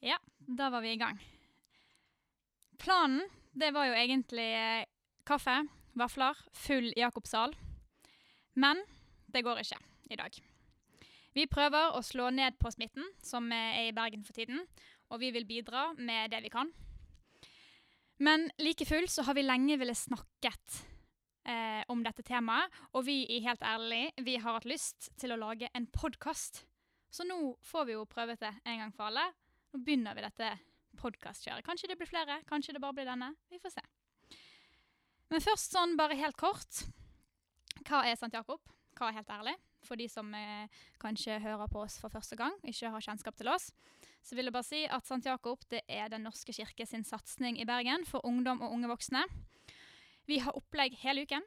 Ja, da var vi i gang. Planen det var jo egentlig eh, kaffe, vafler, full Jakobsal. Men det går ikke i dag. Vi prøver å slå ned på smitten som er i Bergen for tiden, og vi vil bidra med det vi kan. Men like fullt så har vi lenge villet snakket eh, om dette temaet, og vi i Helt ærlig vi har hatt lyst til å lage en podkast. Så nå får vi jo prøvet det en gang for alle. Nå begynner vi dette podkastkjøret. Kanskje det blir flere, kanskje det bare blir denne. Vi får se. Men først sånn bare helt kort. Hva er St. Jakob? Hva er Helt ærlig? For de som eh, kanskje hører på oss for første gang, ikke har kjennskap til oss, så vil jeg bare si at St. Jakob det er Den norske kirke sin satsing i Bergen for ungdom og unge voksne. Vi har opplegg hele uken,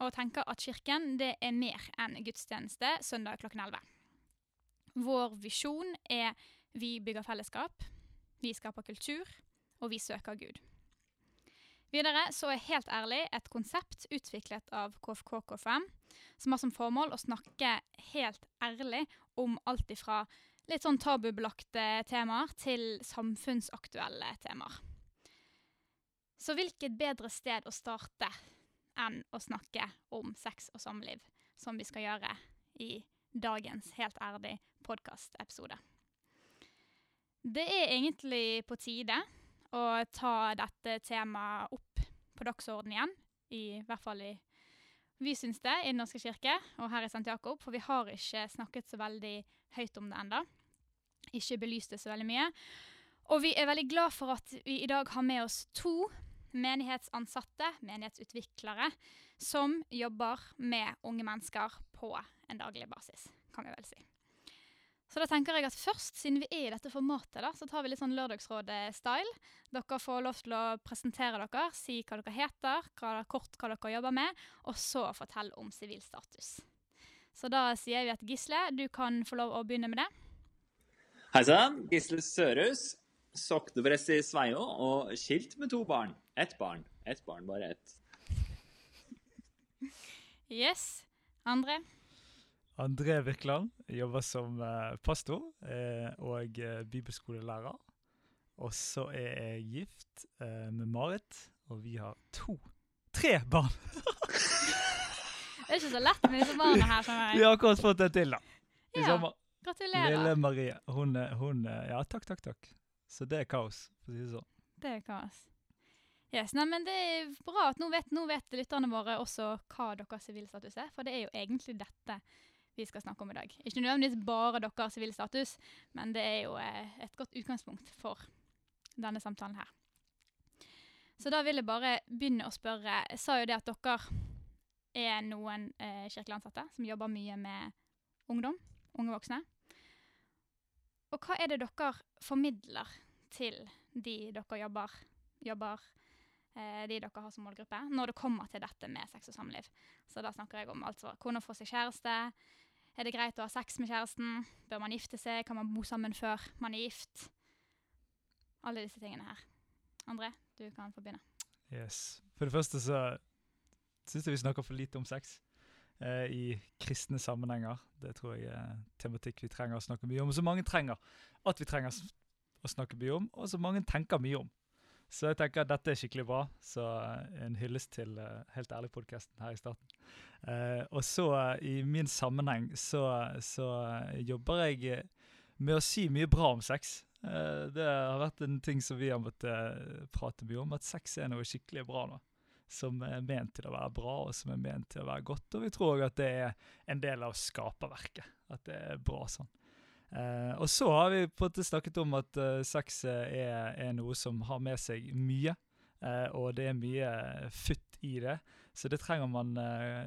og tenker at kirken det er mer enn gudstjeneste søndag klokken 11. Vår visjon er vi bygger fellesskap, vi skaper kultur, og vi søker Gud. Videre så er Helt ærlig et konsept utviklet av KFK-KFM, som har som formål å snakke helt ærlig om alt ifra litt sånn tabubelagte temaer til samfunnsaktuelle temaer. Så hvilket bedre sted å starte enn å snakke om sex og samliv, som vi skal gjøre i dagens Helt ærlig podkastepisode. Det er egentlig på tide å ta dette temaet opp på dagsordenen igjen. I hvert fall i Vi syns det i Den norske kirke og her i St. Jakob, for vi har ikke snakket så veldig høyt om det enda. Ikke belyst det så veldig mye. Og vi er veldig glad for at vi i dag har med oss to menighetsansatte, menighetsutviklere, som jobber med unge mennesker på en daglig basis, kan vi vel si. Så da tenker jeg at først, siden vi er i dette formatet, da, så tar vi litt sånn Lørdagsrådet-style. Dere får lov til å presentere dere, si hva dere heter, hva, kort hva dere jobber med, og så fortelle om sivilstatus. Så da sier vi at Gisle, du kan få lov å begynne med det. Hei sann. Gisle Sørhus. Sokneprest i Sveio og skilt med to barn. Ett barn. Ett barn, bare ett. Yes. Andre? André Virkland jobber som eh, pastor eh, og eh, bibelskolelærer. Og så er jeg gift med Marit, og vi har to Tre barn! Det er ikke så lett med disse barna her. skjønner Vi har akkurat fått det til, da. I Ja, sommer. gratulerer. Lille Marie. Hun, hun Ja, takk, takk, takk. Så det er kaos, for å si det sånn. Det er kaos. Yes, nei, men Det er bra at nå vet, nå vet lytterne våre også hva deres sivilstatus er. For det er jo egentlig dette vi skal snakke om i dag. Ikke nødvendigvis bare deres sivilstatus, men det er jo eh, et godt utgangspunkt for denne samtalen her. Så da vil jeg bare begynne å spørre. Jeg sa jo det at dere er noen eh, kirkelig ansatte som jobber mye med ungdom, unge voksne. Og hva er det dere formidler til de dere jobber, jobber eh, de dere har som målgruppe, når det kommer til dette med sex og samliv. Så da snakker jeg om altså hvordan få seg kjæreste. Er det greit å ha sex med kjæresten? Bør man gifte seg? Kan man bo sammen før man er gift? Alle disse tingene her. André, du kan få begynne. Yes. For det første så syns jeg vi snakker for lite om sex eh, i kristne sammenhenger. Det tror jeg er tematikk vi trenger å snakke mye om. Og så mange trenger at vi trenger å snakke mye om, og så mange tenker mye om. Så jeg tenker at dette er skikkelig bra. Så eh, en hyllest til uh, Helt ærlig-podkasten her i starten. Uh, og så uh, i min sammenheng så, så jobber jeg med å si mye bra om sex. Det har vært en ting som vi har måttet prate mye om, at sex er noe skikkelig bra nå. Som er ment til å være bra, og som er ment til å være godt. Og vi tror òg at det er en del av skaperverket. At det er bra sånn. Eh, og så har vi på en måte snakket om at uh, sex eh, er, er noe som har med seg mye. Uh, og det er mye futt i det, så det trenger man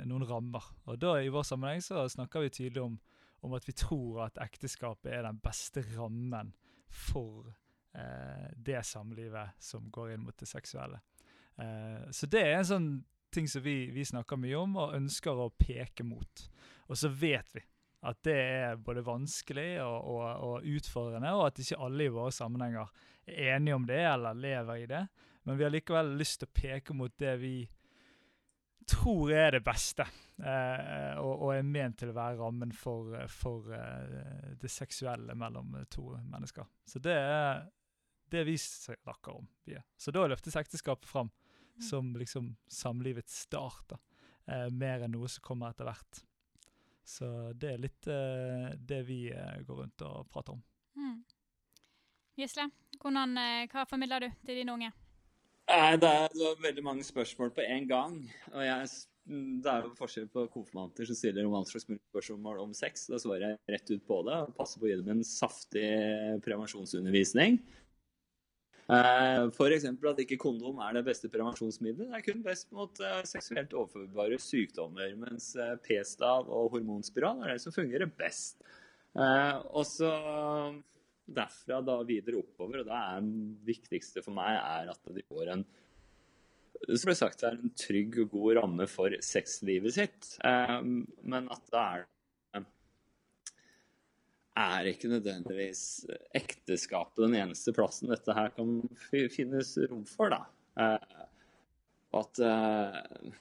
noen rammer. Og da i vår sammenheng så snakker vi tydelig om, om at vi tror at ekteskapet er den beste rammen for det samlivet som går inn mot det seksuelle. Så det er en sånn ting som vi, vi snakker mye om og ønsker å peke mot. Og så vet vi at det er både vanskelig og, og, og utfordrende, og at ikke alle i våre sammenhenger er enige om det eller lever i det. Men vi har likevel lyst til å peke mot det vi tror er det beste, eh, og, og er ment til å være rammen for, for eh, det seksuelle mellom to mennesker. Så det er det vi snakker om. Vi er. Så da løftes ekteskapet fram Mm. som liksom samlivets start, da. Eh, mer enn noe som kommer etter hvert. Så det er litt eh, det vi eh, går rundt og prater om. Mm. Gisle, hvordan, eh, hva formidler du til dine unge? Nei, det er, det er veldig mange spørsmål på en gang. Og jeg, det er jo forskjell på konfirmanter som stiller om alle slags spørsmål om sex. Da svarer jeg rett ut på det og passer på å gi dem en saftig prevensjonsundervisning. Eh, F.eks. at ikke kondom er det beste prevensjonsmiddelet. Det er kun best mot eh, seksuelt overførbare sykdommer. Mens eh, p-stav og hormonspiral er det som fungerer best. Og så derfra da videre oppover, og da er det viktigste for meg er at de får en som ble sagt, er en trygg og god ramme for sexlivet sitt. Men at da er er ikke nødvendigvis ekteskapet den eneste plassen dette her kan finnes rom for, da. Eh, at eh,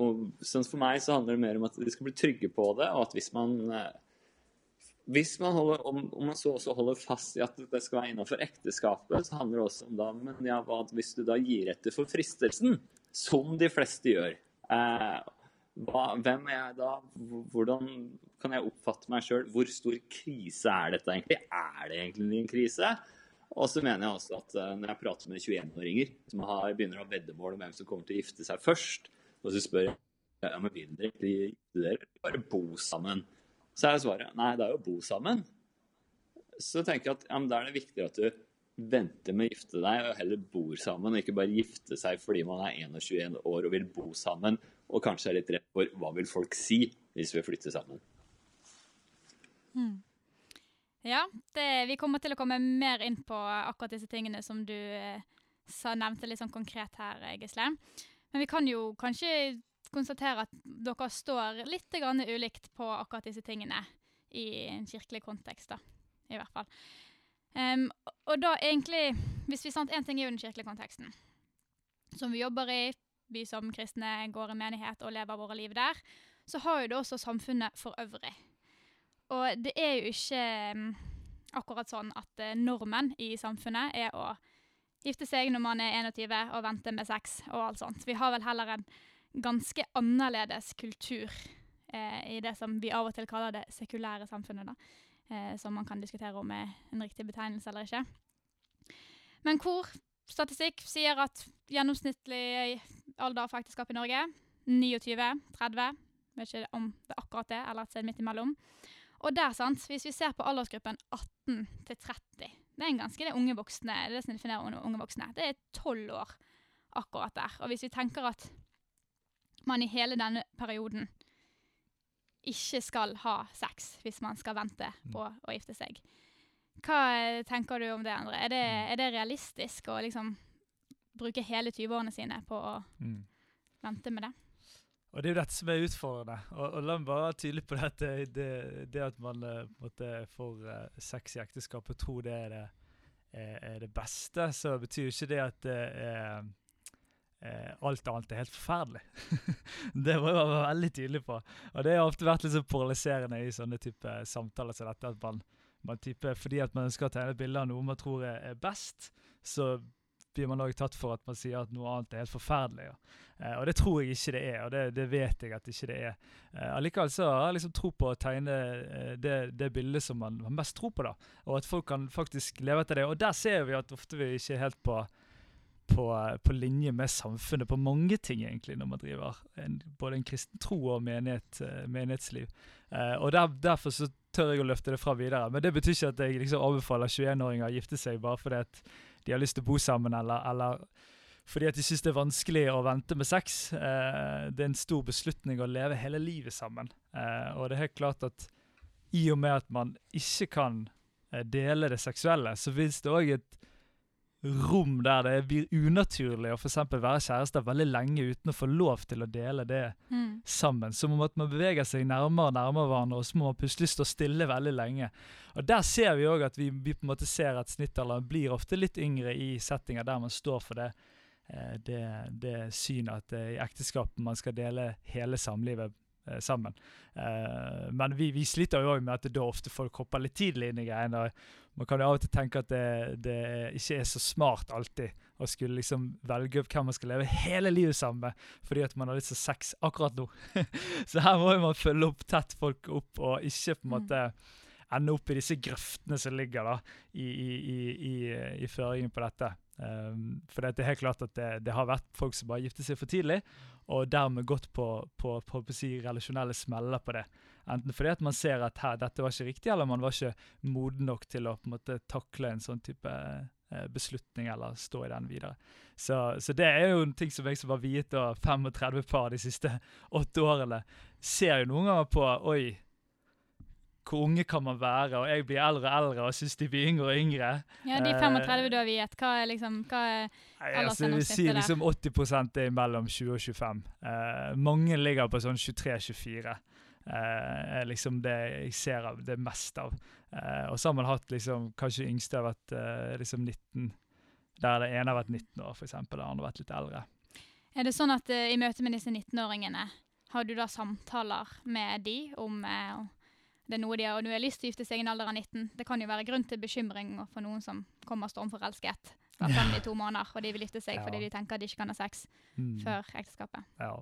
og sånn For meg så handler det mer om at de skal bli trygge på det, og at hvis man eh, hvis man holder, om, om man så også holder fast i at det skal være innenfor ekteskapet, så handler det også om da, men ja, hva hvis du da gir etter for fristelsen, som de fleste gjør, eh, hva, hvem er jeg da? Hvordan kan jeg oppfatte meg sjøl? Hvor stor krise er dette egentlig? Er det egentlig en krise? Og så mener jeg også at eh, når jeg prater med 21-åringer som har, begynner å ha veddemål om hvem som kommer til å gifte seg først, og så spør jeg ja, men vil dere ikke gifte dere, bare bo sammen? Så er svaret nei, det er jo å bo sammen. Så tenker jeg at ja, da er det viktig at du venter med å gifte deg, og heller bor sammen, og ikke bare gifte seg fordi man er 21 år og vil bo sammen, og kanskje er litt redd for hva vil folk si hvis vi flytter sammen. Ja, det, vi kommer til å komme mer inn på akkurat disse tingene som du eh, sa, nevnte litt sånn konkret her, eh, Gisle. Men vi kan jo kanskje konstatere at dere står litt grann ulikt på akkurat disse tingene i en kirkelig kontekst, da. I hvert fall. Um, og da egentlig, hvis vi sant, En ting er jo den kirkelige konteksten, som vi jobber i, vi som kristne går i menighet og lever våre liv der. Så har jo det også samfunnet for øvrig. Og det er jo ikke mm, akkurat sånn at eh, normen i samfunnet er å gifte seg når man er 21 og vente med sex og alt sånt. Vi har vel heller en ganske annerledes kultur eh, i det som vi av og til kaller det sekulære samfunnet, da. Eh, som man kan diskutere om er en riktig betegnelse eller ikke. Men hvor statistikk sier at gjennomsnittlig alder for ekteskap i Norge 29-30. Vet ikke om det er akkurat det, eller et sted midt imellom. Og der, sant, hvis vi ser på aldersgruppen 18 til 30 Det er en ganske det unge voksne. Det er det som definerer unge, voksne. Det er tolv år akkurat der. Og hvis vi tenker at man i hele denne perioden ikke skal ha sex hvis man skal vente på å gifte seg. Hva tenker du om det, André? Er det, er det realistisk å liksom bruke hele 20-årene sine på å Mm. vente med det? Og det er jo dette som er utfordrende. Og, og la meg bare være tydelig på dette. Det, det at man eh, måte får eh, sex i ekteskapet og tror det er det, er, er det beste, så betyr jo ikke det at det er eh, alt annet er helt forferdelig. det må jeg være veldig tydelig på. Og det har ofte vært litt så polariserende i sånne type samtaler som dette. at man, man type, Fordi at man ønsker å tegne et bilde av noe man tror er best, så blir man også tatt for at man sier at noe annet er helt forferdelig. Ja. Eh, og det tror jeg ikke det er, og det, det vet jeg at ikke det er. Eh, Allikevel så har jeg liksom tro på å tegne eh, det, det bildet som man har mest tro på, da. Og at folk kan faktisk leve etter det. Og der ser vi at ofte vi ikke er helt på, på, på linje med samfunnet på mange ting, egentlig, når man driver en, både en kristen tro og menighet, eh, menighetsliv. Eh, og der, derfor så tør jeg å løfte det fra videre. Men det betyr ikke at jeg liksom anbefaler 21-åringer å gifte seg bare fordi at de har lyst til å bo sammen, eller, eller fordi at de syns det er vanskelig å vente med sex. Eh, det er en stor beslutning å leve hele livet sammen. Eh, og det er helt klart at i og med at man ikke kan eh, dele det seksuelle, så fins det òg et rom der det blir unaturlig å for være kjærester veldig lenge uten å få lov til å dele det Mm. sammen. Som om at man beveger seg nærmere og nærmere hverandre, og så må man plutselig stå stille veldig lenge. Og Der ser vi òg at vi, vi på en måte ser at snittalderen blir ofte litt yngre i settinger der man står for det, eh, det, det synet at er i ekteskapet man skal dele hele samlivet eh, sammen. Eh, men vi, vi sliter jo òg med at da ofte folk hopper litt tidlig inn i greiene. Man kan jo av og til tenke at det, det ikke er så smart alltid å skulle liksom velge opp hvem man skal leve hele livet sammen med, fordi at man har lyst til sex akkurat nå. så her må man følge opp tett folk opp, og ikke på en måte ende opp i disse grøftene som ligger da, i, i, i, i føringen på dette. Um, for det er helt klart at det, det, har vært folk som bare gifter seg for tidlig, og dermed gått på, på, på, på si, relasjonelle smeller på det. Enten fordi at man ser at her, dette var ikke riktig, eller man var ikke moden nok til å på en måte takle en sånn type eh, beslutning eller stå i den videre. Så, så, det er jo en ting som jeg som var viet 35 par de siste åtte årene, ser jo noen ganger på Oi, hvor unge kan man være? Og jeg blir eldre og eldre og syns de blir yngre og yngre. Ja, De 35 du har viet, hva er liksom hva er altså, Jeg sier liksom 80 er mellom 20 og 25. Uh, mange ligger på sånn 23-24. Uh, eh, er liksom det jeg ser av det meste av. Uh, og så har man hatt liksom Kanskje yngste har vært uh, liksom 19. Der det ene har vært 19 år, f.eks. Det andre har vært litt eldre. Er det sånn at i møte med disse 19-åringene, har du da samtaler med de om det er noe de har, har lyst til å gifte seg i en alder av 19. Det kan jo være grunn til bekymring for noen som kommer stormforelsket. fra fem i to måneder, og de vil gifte seg ja. fordi de tenker de ikke kan ha sex mm. før ekteskapet. Ja.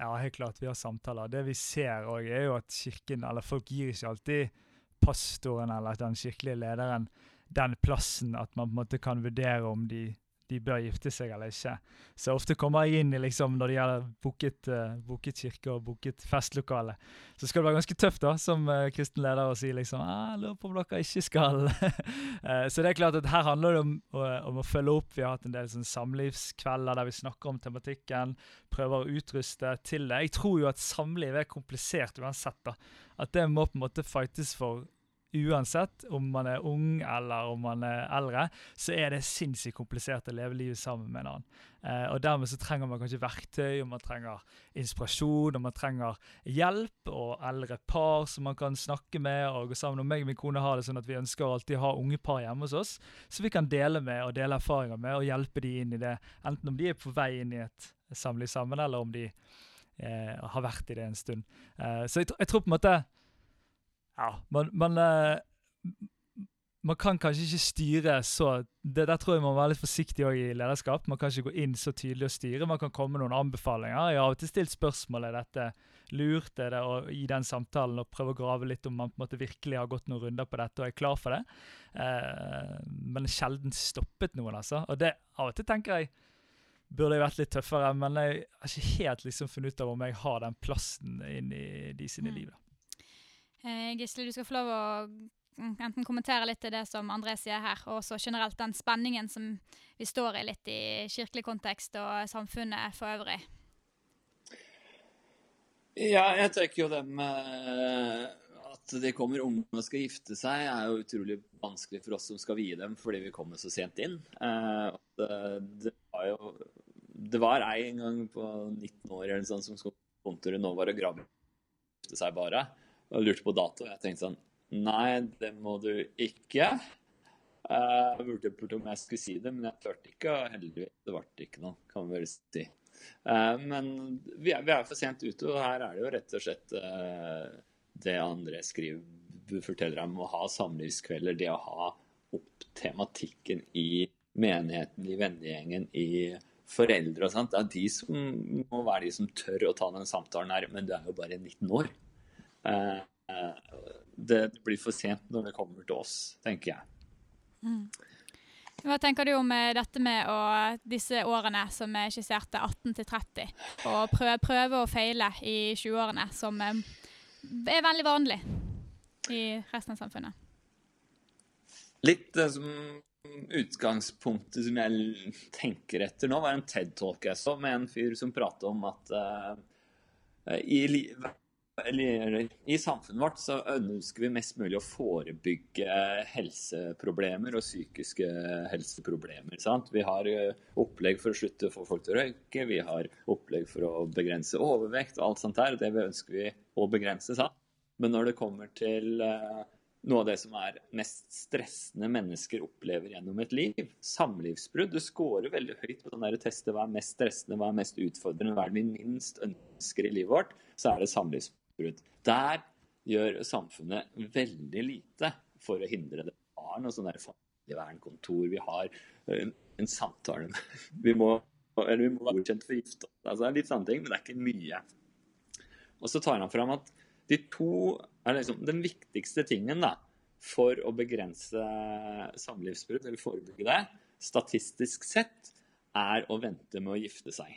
ja. helt klart. Vi har samtaler. Det vi ser òg, er jo at kirken, eller folk gir ikke alltid pastoren eller den kirkelige lederen den plassen at man på en måte kan vurdere om de de bør gifte seg eller ikke. Så ofte kommer jeg inn i liksom, når det gjelder booket, uh, booket kirke og booket festlokale. Så skal det være ganske tøft da, som uh, kristen leder å si liksom, ah, lurer på om dere ikke skal'. uh, så det er klart at her handler det om, om, å følge opp. Vi har hatt en del sånn, samlivskvelder der vi snakker om tematikken, prøver å utruste til det. Jeg tror jo at samliv er komplisert uansett. da. At det må på en måte fightes for uansett om man er ung eller om man er eldre, så er det sinnssykt komplisert å leve livet sammen med en annen. Eh, og Dermed så trenger man kanskje verktøy, og man trenger inspirasjon, og man trenger hjelp og eldre par som man kan snakke med og gå sammen. Og meg og min kone har det sånn at vi ønsker å alltid ha unge par hjemme hos oss, så vi kan dele med og dele erfaringer med og hjelpe de inn i det. Enten om de er på vei inn i et samliv sammen, eller om de eh, har vært i det en stund. Eh, så jeg, jeg tror på en måte ja, man, men uh, man, kan kanskje ikke styre så det, Der tror jeg man må være litt forsiktig i lederskap. Man kan ikke gå inn så tydelig og styre. Man kan komme med noen anbefalinger. Jeg har av og til stilt spørsmål er dette lurt er det å, i den samtalen og prøve å grave litt om man på en måte virkelig har gått noen runder på dette og er klar for det. Uh, men sjelden stoppet noen, altså. Og det av og til tenker jeg burde jeg vært litt tøffere, men jeg har ikke helt liksom funnet ut av om jeg har den plassen inn i de sine mm. liv. Eh, Gisle, du skal få lov å mm, enten kommentere litt til det som André sier her, og også generelt den spenningen som vi står i litt i kirkelig kontekst og samfunnet for øvrig. Ja, jeg tenker jo det med at de kommer unge og skal gifte seg, er jo utrolig vanskelig for oss som skal vie dem fordi vi kommer så sent inn. Eh, det, det, var jo Det var ei en gang på 19 år eller sånn som skulle på kontoret nå var å grave gifte seg bare og lurte på dato. Jeg tenkte sånn Nei, det må du ikke. Eh, jeg burde spurt om jeg skulle si det, men jeg turte ikke. Og heldigvis det ble ikke noe, kan vi vel si. Eh, men vi er, vi er, for sent ute, og her er det jo rett og slett eh, det André skriver, forteller om å ha samlivskvelder, det å ha opp tematikken i menigheten, i vennegjengen, i foreldre og sånt. Det er de som må være de som tør å ta den samtalen her, men du er jo bare 19 år. Eh, eh, det blir for sent når det kommer til oss, tenker jeg. Mm. Hva tenker du om eh, dette med å, disse årene som er skisserte, 18 til 30? Og prøve, prøve å feile i 20-årene, som er veldig vanlig i resten av samfunnet? Litt det som utgangspunktet som jeg tenker etter nå, var en TED-talk jeg så med en fyr som pratet om at uh, i livet eller, I samfunnet vårt så ønsker vi mest mulig å forebygge helseproblemer og psykiske helseproblemer. Sant? Vi har eh, opplegg for å slutte å få folk til å røyke, vi har opplegg for å begrense overvekt og alt sånt der. Det ønsker vi å begrense. Sant? Men når det kommer til uh, noe av det som er mest stressende mennesker opplever gjennom et liv, samlivsbrudd, Du scorer veldig høyt på den der teste hva er mest stressende, hva er mest utfordrende, hva er det vi minst ønsker i livet vårt, så er det samlivsbrudd. Samlivsbrudd. Der gjør samfunnet veldig lite for å hindre det. Vi har noe sånn familievernkontor, vi har en, en samtale Vi må, eller vi må være godkjent for gifte. Altså, det er litt sånne ting, men det er ikke mye. Og så tar han fram at de to er liksom den viktigste tingen da, for å begrense samlivsbrudd, eller forebygge det, statistisk sett, er å vente med å gifte seg.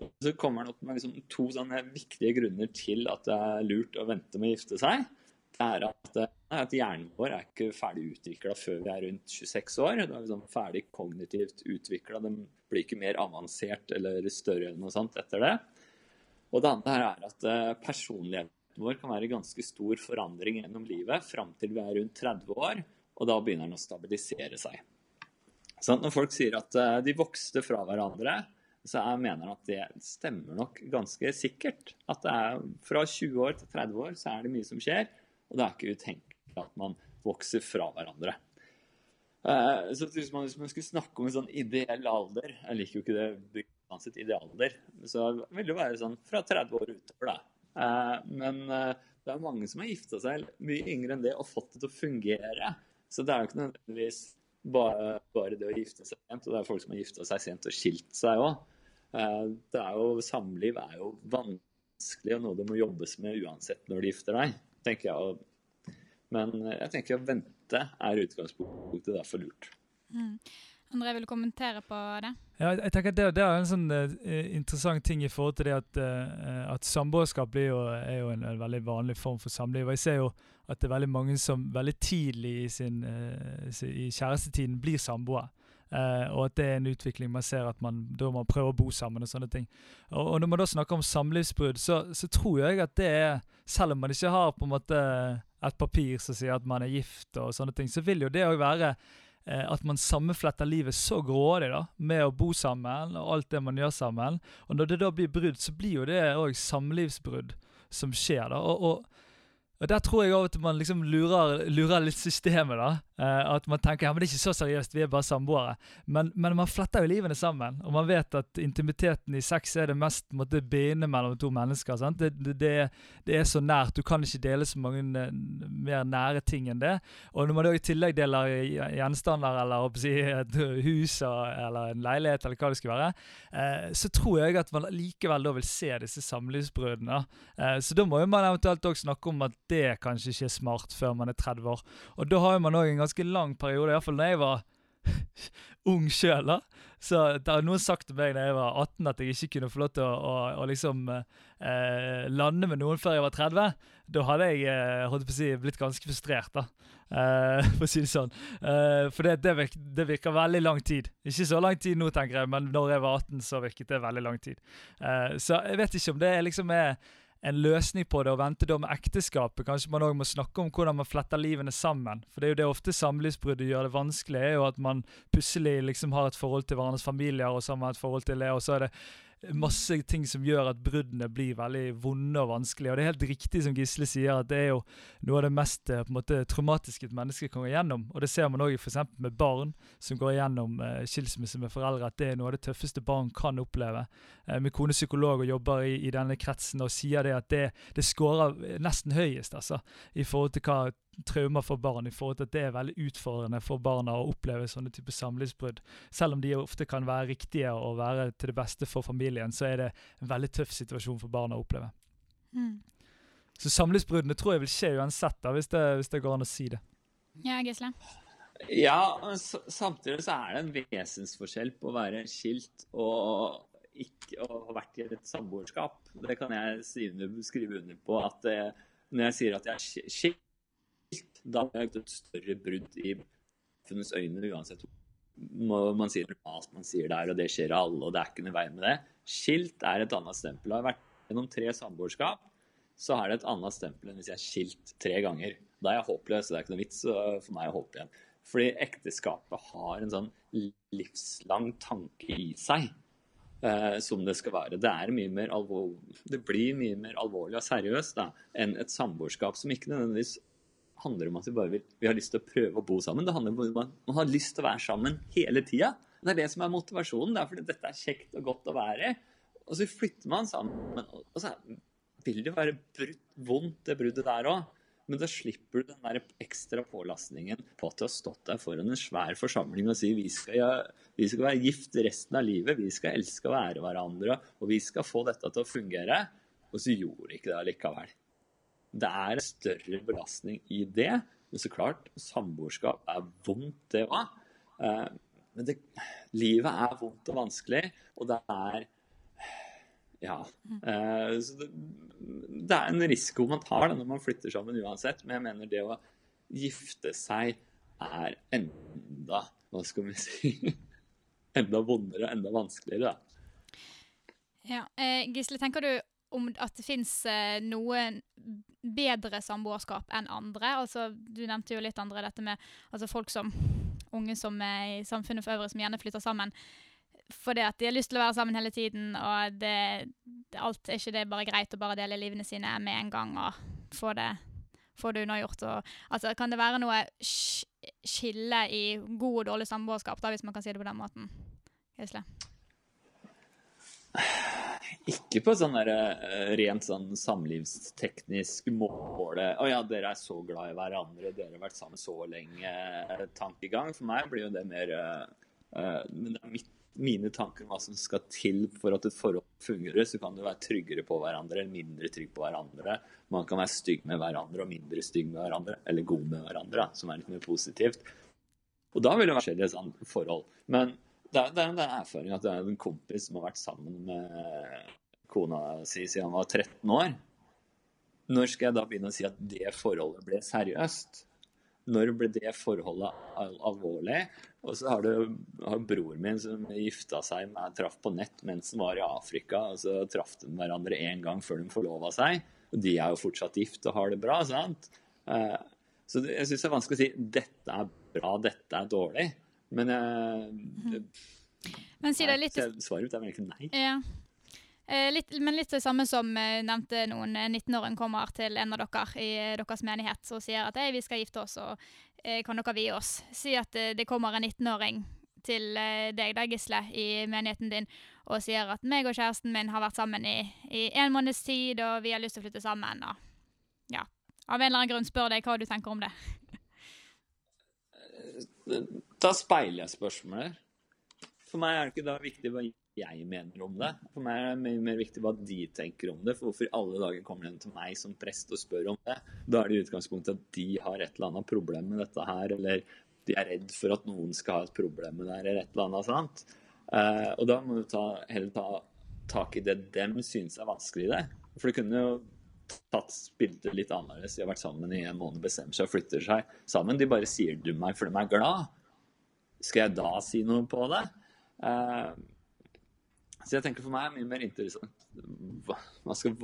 Eh, så kommer han opp med liksom to sånne viktige grunner til at det er lurt å vente med å gifte seg. Det er at, eh, at hjernen vår er ikke ferdig utvikla før vi er rundt 26 år. Da er vi sånn ferdig kognitivt utvikla. Den blir ikke mer avansert eller større eller noe sånt etter det. Og det andre er at uh, personligheten vår kan være ganske stor forandring gjennom livet fram til vi er rundt 30 år, og da begynner den å stabilisere seg. Sånn, når folk sier at uh, de vokste fra hverandre, så jeg mener at det stemmer nok ganske sikkert. At det er fra 20 år til 30 år så er det mye som skjer, og det er ikke utenkelig at man vokser fra hverandre. Uh, så hvis man, hvis man, skulle snakke om en sånn ideell alder Jeg liker jo ikke det uansett idealder. Så vil det være sånn fra 30 år utover, da. Uh, men uh, det er mange som har gifta seg mye yngre enn det og fått det til å fungere. Så det er jo ikke nødvendigvis bare, bare det å gifte seg sent. Og det er folk som har gifta seg sent og skilt seg òg. Det er jo, samliv er jo vanskelig og noe du må jobbes med uansett når du gifter deg, tenker jeg. Men jeg tenker å vente er utgangspunktet derfor lurt. Mm. André, vil du kommentere på det? Ja, jeg tenker Det, det er en sånn uh, interessant ting i forhold til det at, uh, at samboerskap er jo, er jo en, en, veldig vanlig form for samliv. og Jeg ser jo at det er veldig mange som veldig tidlig i, sin, uh, i kjærestetiden blir samboere. Uh, og at det er en utvikling man ser at man da må prøve å bo sammen. og sånne ting. Og, og Når man da snakker om samlivsbrudd, så, så, tror jeg at det er Selv om man ikke har på en måte et papir som sier at man er gift, og sånne ting, så vil jo det òg være uh, at man sammenfletter livet så grådig da, med å bo sammen og alt det man gjør sammen. Og når det da blir brudd, så blir jo det òg samlivsbrudd som skjer. da, og, og og Der tror jeg at man liksom lurer, lurer litt systemet. da. Uh, at man tenker ja, men det er ikke så seriøst, vi er bare samboere. Men, men, man fletter jo livene sammen. Og man vet at intimiteten i sex er det mest måtte, bindende mellom to mennesker. Det, det, det, det, er så nært. Du kan ikke dele så mange uh, mer nære ting enn det. Og når man da i tillegg deler gjenstander eller si, et hus eller en leilighet, eller hva det skal være, uh, så tror jeg at man likevel da vil se disse samlivsbruddene. så da må jo man eventuelt også snakke om at det kanskje ikke er smart før man er 30 år. Og da har man òg en ganske lang periode, iallfall da jeg var ung sjøl. Så det har noen sagt til meg da jeg var 18 at jeg ikke kunne få lov til å, å, å liksom eh, lande med noen før jeg var 30. Da hadde jeg eh, si, blitt ganske frustrert, da. Eh, for å si det sånn. Eh, for det, det, virker, det, virker, veldig lang tid. Ikke så lang tid nå, tenker jeg, men når jeg var 18, så virket det veldig lang tid. Eh, så jeg vet ikke om det liksom er en løsning på det, og vente da med ekteskapet. Kanskje man òg må snakke om hvordan man fletter livene sammen. For det er jo det ofte samlivsbruddet gjør det vanskelig, er jo at man plutselig liksom har et forhold til hverandres familier, og så har man et forhold til det, og så er det masse ting som gjør at bruddene blir veldig vonde og vanskelige. Og det er helt riktig som Gisle sier, at det er jo noe av det mest eh, på en måte, traumatiske et menneske kan gå igjennom. Og det ser man òg f.eks. med barn som går igjennom eh, skilsmisse med foreldre, at det er noe av det tøffeste barn kan oppleve. Eh, min kone psykolog og jobber i, i, denne kretsen og sier det at det, det scorer nesten høyest, altså, i forhold til hva traumer for barn i forhold til at det er veldig utfordrende for barna å oppleve sånne type samlivsbrudd. Selv om de ofte kan være riktige og være til det beste for familien, så er det en veldig tøff situasjon for barna å oppleve. Mm. Så samlivsbruddene tror jeg vil skje uansett, da, hvis det, hvis det går an å si det. Ja, Gisle? Ja, samtidig så er det en vesensforskjell på å være skilt og ikke å ha vært i et samboerskap. Det kan jeg skrive under på. at det, Når jeg sier at jeg er skilt da har jeg et større brudd i samfunnets øyne, uansett hvor man sier normalt man sier det og det skjer alle, og det er ikke noe vei med det. Skilt er et annet stempel. Har jeg vært gjennom tre samboerskap, så er det et annet stempel enn hvis jeg er skilt tre ganger. Da er jeg håpløs, det er ikke noe vits for meg å håpe igjen. Fordi ekteskapet har en sånn livslang tanke i seg. Eh, som det skal være. Det, det blir mye mer alvorlig og seriøst enn et samboerskap som ikke nødvendigvis handler om at vi bare vil, vi har lyst til å prøve å bo sammen. Det handler om at man, har lyst til å være sammen hele tida. Det er det som er motivasjonen. Det er fordi dette er kjekt og godt å være. Og så flytter man sammen. Og så vil det være brutt, vondt, det bruddet der òg. Men da slipper du den der ekstra pålastningen på at du har stått der foran en svær forsamling og sier vi skal, vi skal være gift resten av livet, vi skal elske og være hverandre, og vi skal få dette til å fungere. Og så gjorde ikke det allikevel. Det er en større belastning i det. Men så klart, samboerskap er vondt, det òg. Eh, men det, livet er vondt og vanskelig, og det er ja. Uh, så det, det, er en risiko man tar da, når man flytter sammen uansett. Men jeg mener det å gifte seg er enda Hva skal vi si Enda vondere, enda vanskeligere, da. Ja. Eh, Gisle, tenker du om at det fins eh, noen bedre samboerskap enn andre? Altså, du nevnte jo litt andre dette med altså folk som unge som er i samfunnet for øvrig, som gjerne flytter sammen fordi at de har lyst til å være sammen hele tiden, og det, alt er ikke det bare greit å bare dele livene sine med en gang og få det, få det unnagjort. Altså, kan det være noe skille i god og dårlig samboerskap, da, hvis man kan si det på den måten? Gisle? Ikke på sånn der, uh, rent sånn samlivsteknisk måle Å ja, dere er så glad i hverandre, dere har vært sammen så lenge-tankegang. For meg blir jo det mer uh, Men det er mitt mine tanker om hva som skal til for at et forhold fungerer, så kan du være tryggere på hverandre eller mindre trygg på hverandre. Man kan være stygg med hverandre og mindre stygg med hverandre, eller god med hverandre, som er litt mer positivt. Og da vil det være forskjellige sånn, forhold. Men det er, det er en erfaring at det er en kompis som har vært sammen med kona si siden han var 13 år. Når skal jeg da begynne å si at det forholdet ble seriøst? Når ble det forholdet al alvorlig? Og så har du har broren min som gifta seg med traff på nett mens han var i Afrika. og Så traff de hverandre én gang før de forlova seg. Og de er jo fortsatt gift og har det bra. sant? Uh, så jeg syns det er vanskelig å si dette er bra, dette er dårlig. Men, jeg, Men si det litt Svaret mitt er vel ikke nei. Ja. Eh, litt, men litt det samme som eh, nevnte noen 19-åring kommer til en av dere i deres menighet og sier at vi skal gifte oss, og eh, kan dere vie oss? Si at eh, det kommer en 19-åring til deg, deg, da, Gisle, i menigheten din, og sier at meg og kjæresten min har vært sammen i, i en måneds tid, og vi har lyst til å flytte sammen. Og, ja, av en eller annen grunn spør deg hva du tenker om det. Da speiler jeg spørsmålet. For meg er det ikke da viktig hva jeg mener om det. For meg er det mye mer viktig hva de tenker om det. For hvorfor i alle dager kommer de til meg som prest og spør om det? Da er det i utgangspunktet at de har et eller annet problem med dette her, eller de er redd for at noen skal ha et problem med det her, eller et eller annet sånt. Uh, og da må du ta, heller ta tak i det dem synes er vanskelig i det. For du kunne jo tatt bildet litt annerledes. De har vært sammen i en måned, bestemmer seg og flytter seg sammen. De bare sier du meg for de er glad. Skal jeg da si noe på det? Uh, så jeg tenker for meg er mye mer interessant skal,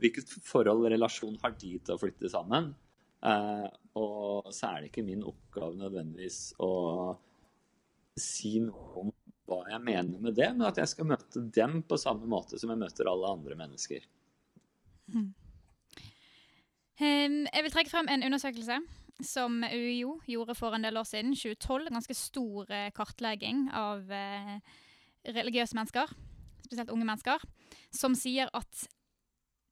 Hvilket forhold og relasjon har de til å flytte sammen? Uh, og så er det ikke min oppgave nødvendigvis å si noe om hva jeg mener med det, men at jeg skal møte dem på samme måte som jeg møter alle andre mennesker. Mm. Um, jeg vil trekke frem en undersøkelse som UiO gjorde for en del år siden, 2012. Ganske stor uh, kartlegging av uh, religiøse mennesker spesielt unge mennesker, som sier at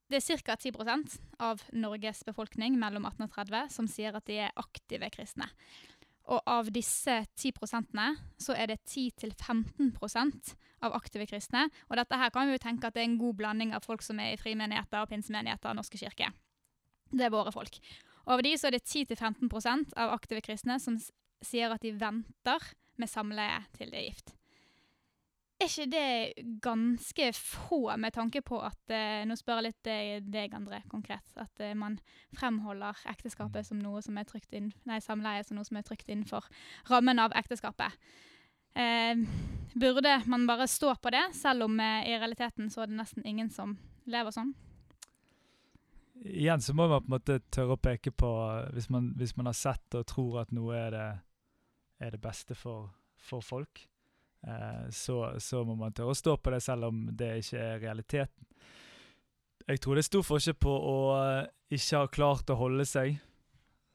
det er ca. 10% av Norges befolkning mellom 18 og 30 som sier at de er aktive kristne. Og av disse 10% så er det 10-15% av aktive kristne. Og dette her kan vi jo tenke at det er en god blanding av folk som er i frimenigheter pinsemenigheter og Norske kirke. Det er våre folk. Og av de så er det 10-15% av aktive kristne som sier at de venter med samleie til de er gift. Er ikke det ganske få, med tanke på at eh, Nå spør jeg litt deg, deg André, konkret. At eh, man fremholder ekteskapet som noe som er trygt inn, nei, samleie som noe som er trygt innenfor rammen av ekteskapet. Eh, burde man bare stå på det, selv om eh, i realiteten så er det nesten ingen som lever sånn? Igjen så må man på en måte tørre å peke på Hvis man, hvis man har sett og tror at noe er det, er det beste for, for folk Eh, så, så, må man tørre å stå på det, selv om det ikke er realiteten. Jeg tror det er stor forskjell på å eh, ikke ha klart å holde seg,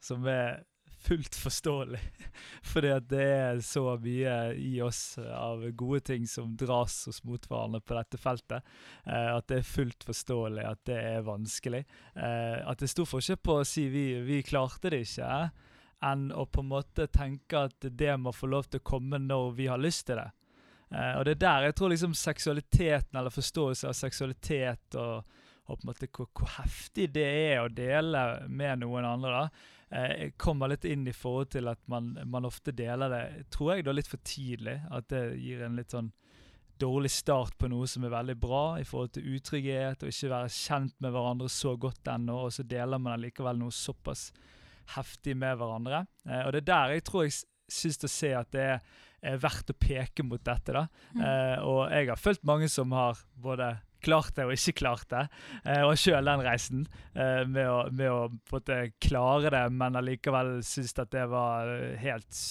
som er fullt forståelig. Fordi at det er så mye i oss av gode ting som dras oss mot hverandre på dette feltet. Eh, at det er fullt forståelig at det er vanskelig. Eh, at det er stor forskjell på å si vi, vi klarte det ikke, eh, enn å på en måte tenke at det må få lov til å komme når vi har lyst til det. Eh, og det er der jeg tror liksom seksualiteten, eller forståelse av seksualitet og, og på en måte hvor, hvor, heftig det er å dele med noen andre, da, eh, kommer litt inn i forhold til at man, man, ofte deler det, tror jeg, da litt for tidlig. At det gir en litt sånn dårlig start på noe som er veldig bra i forhold til utrygghet, og ikke være kjent med hverandre så godt ennå, og så deler man allikevel noe såpass heftig med hverandre. Eh, og det er der jeg tror jeg syns å se at det er er verdt å peke mot dette. da. Mm. Eh, og jeg har fulgt mange som har både klart det og ikke klart det. Eh, og sjøl den reisen eh, med å, med å måte, klare det, men allikevel synes at det var helt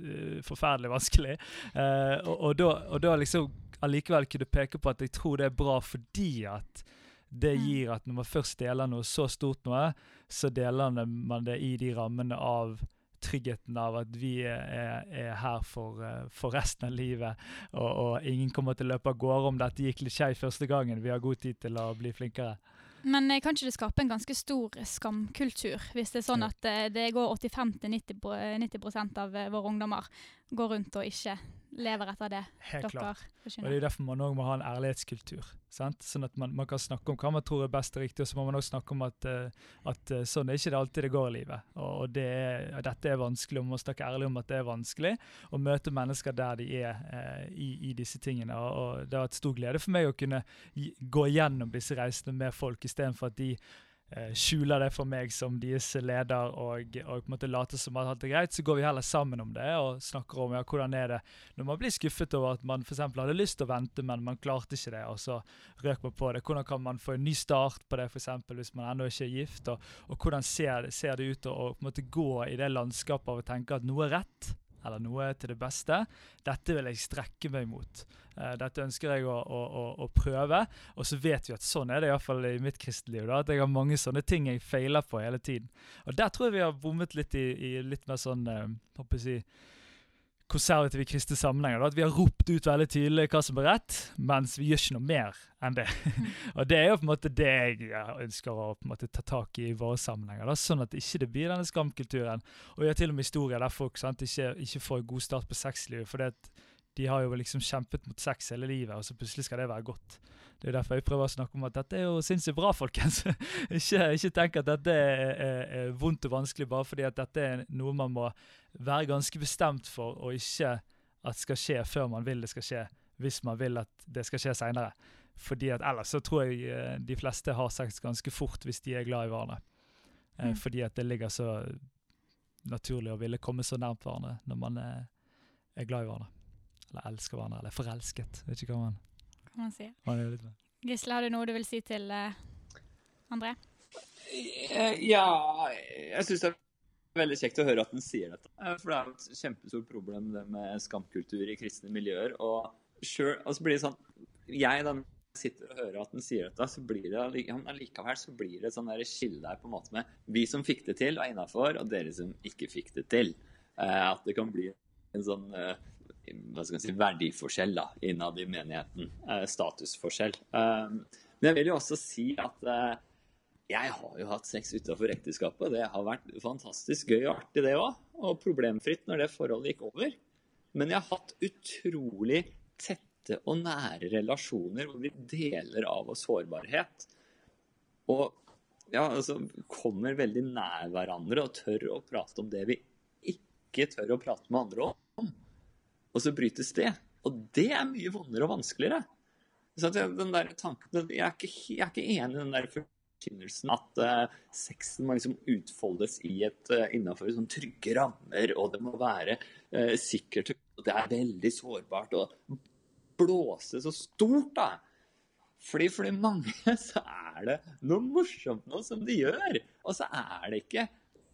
uh, forferdelig vanskelig. Eh, og, og, da, og da liksom allikevel kunne peke på at jeg tror det er bra fordi at det mm. gir at når man først deler noe så stort noe, så deler man det i de rammene av tryggheten av at vi er, er her for, eh, for, resten av livet. Og, og, ingen kommer til å løpe av gårde om dette gikk litt skeivt første gangen. Vi har god tid til å bli flinkere. Men eh, kan ikke det skape en ganske stor skamkultur, hvis det er sånn at eh, det går 85-90 90% av våre ungdommer går rundt og ikke lever etter det Helt dere klart. forkynner. Og Det er derfor man òg må ha en ærlighetskultur. Sant? Sånn at man, man, kan snakke om hva man tror er best og riktig, og så må man også snakke om at, uh, at uh, sånn er ikke det alltid det går i livet. Og, og det er, dette er vanskelig, og man må snakke ærlig om at det er vanskelig. Å møte mennesker der de er eh, i, i, disse tingene. Og, og det har vært stor glede for meg å kunne gå gjennom disse reisene med folk, istedenfor at de Eh, skjuler det for meg som deres leder og, og på en måte later som at alt er greit, så går vi heller sammen om det og snakker om ja, hvordan er det når man blir skuffet over at man f.eks. hadde lyst til å vente, men man klarte ikke det, og så røk man på det. Hvordan kan man få en ny start på det, f.eks. hvis man ennå ikke er gift? Og, og hvordan ser, ser, det ut å på en måte gå i det landskapet av å tenke at noe er rett, eller noe til det beste? Dette vil jeg strekke meg mot. Uh, dette ønsker jeg å, å, å, å, prøve. Og så vet vi at sånn er det iallfall i mitt kristenliv. Da, at jeg har mange sånne ting jeg feiler på hele tiden. Og der tror jeg vi har bommet litt i, i litt mer sånn uh, si, konservative kristne sammenhenger. Da, at vi har ropt ut veldig tydelig hva som er rett, mens vi gjør ikke noe mer enn det. og det er jo på en måte det jeg ønsker å på en måte ta tak i i våre sammenhenger. Da, sånn at ikke det blir denne skamkulturen. Og vi har til og med historier der folk sant, ikke, ikke får god start på sexlivet. for det at de har jo liksom kjempet mot sex hele livet, og så plutselig skal det være godt. Det er derfor jeg prøver å snakke om at dette er jo sinnssykt bra, folkens. ikke, ikke tenk at dette er, er, er, vondt og vanskelig bare fordi at dette er noe man må være ganske bestemt for, og ikke at skal skje før man vil det skal skje, hvis man vil at det skal skje seinere. Fordi at ellers så tror jeg eh, de fleste har sex ganske fort hvis de er glad i hverandre. Eh, mm. Fordi at det ligger så naturlig å ville komme så nært hverandre når man er, er glad i hverandre. Eller elsker hverandre, eller forelsket. Vet ikke hva man, hva man sier. Gisle, har du noe du vil si til uh, André? Eh, ja, jeg syns det er veldig kjekt å høre at han sier dette. Eh, for det er et kjempestort problem det med skamkultur i kristne miljøer. Og sure, altså blir det sånn Jeg da sitter og hører at han sier dette, så blir det allikevel så blir det et sånn skille der på en måte med vi som fikk det til, og innafor, og dere som ikke fikk det til. At det kan bli en sånn hva skal jeg si, verdiforskjell da, innad i menigheten. Eh, statusforskjell. Eh, men jeg vil jo også si at eh, jeg har jo hatt sex utenfor ekteskapet. Det har vært fantastisk gøy og artig, det òg. Og problemfritt når det forholdet gikk over. Men jeg har hatt utrolig tette og nære relasjoner hvor vi deler av oss sårbarhet. Og ja, altså, kommer veldig nær hverandre og tør å prate om det vi ikke tør å prate med andre om og så brytes det. Og det er mye vondere og vanskeligere. Så den der tanken, jeg, er ikke, jeg er ikke enig i den der forkynnelsen at uh, sexen må liksom utfoldes i et, uh, innenfor sånn trygge rammer, og det må være uh, sikkert og Det er veldig sårbart å blåse så stort, da. Fordi for de mange så er det noe morsomt noe som de gjør. Og så er det ikke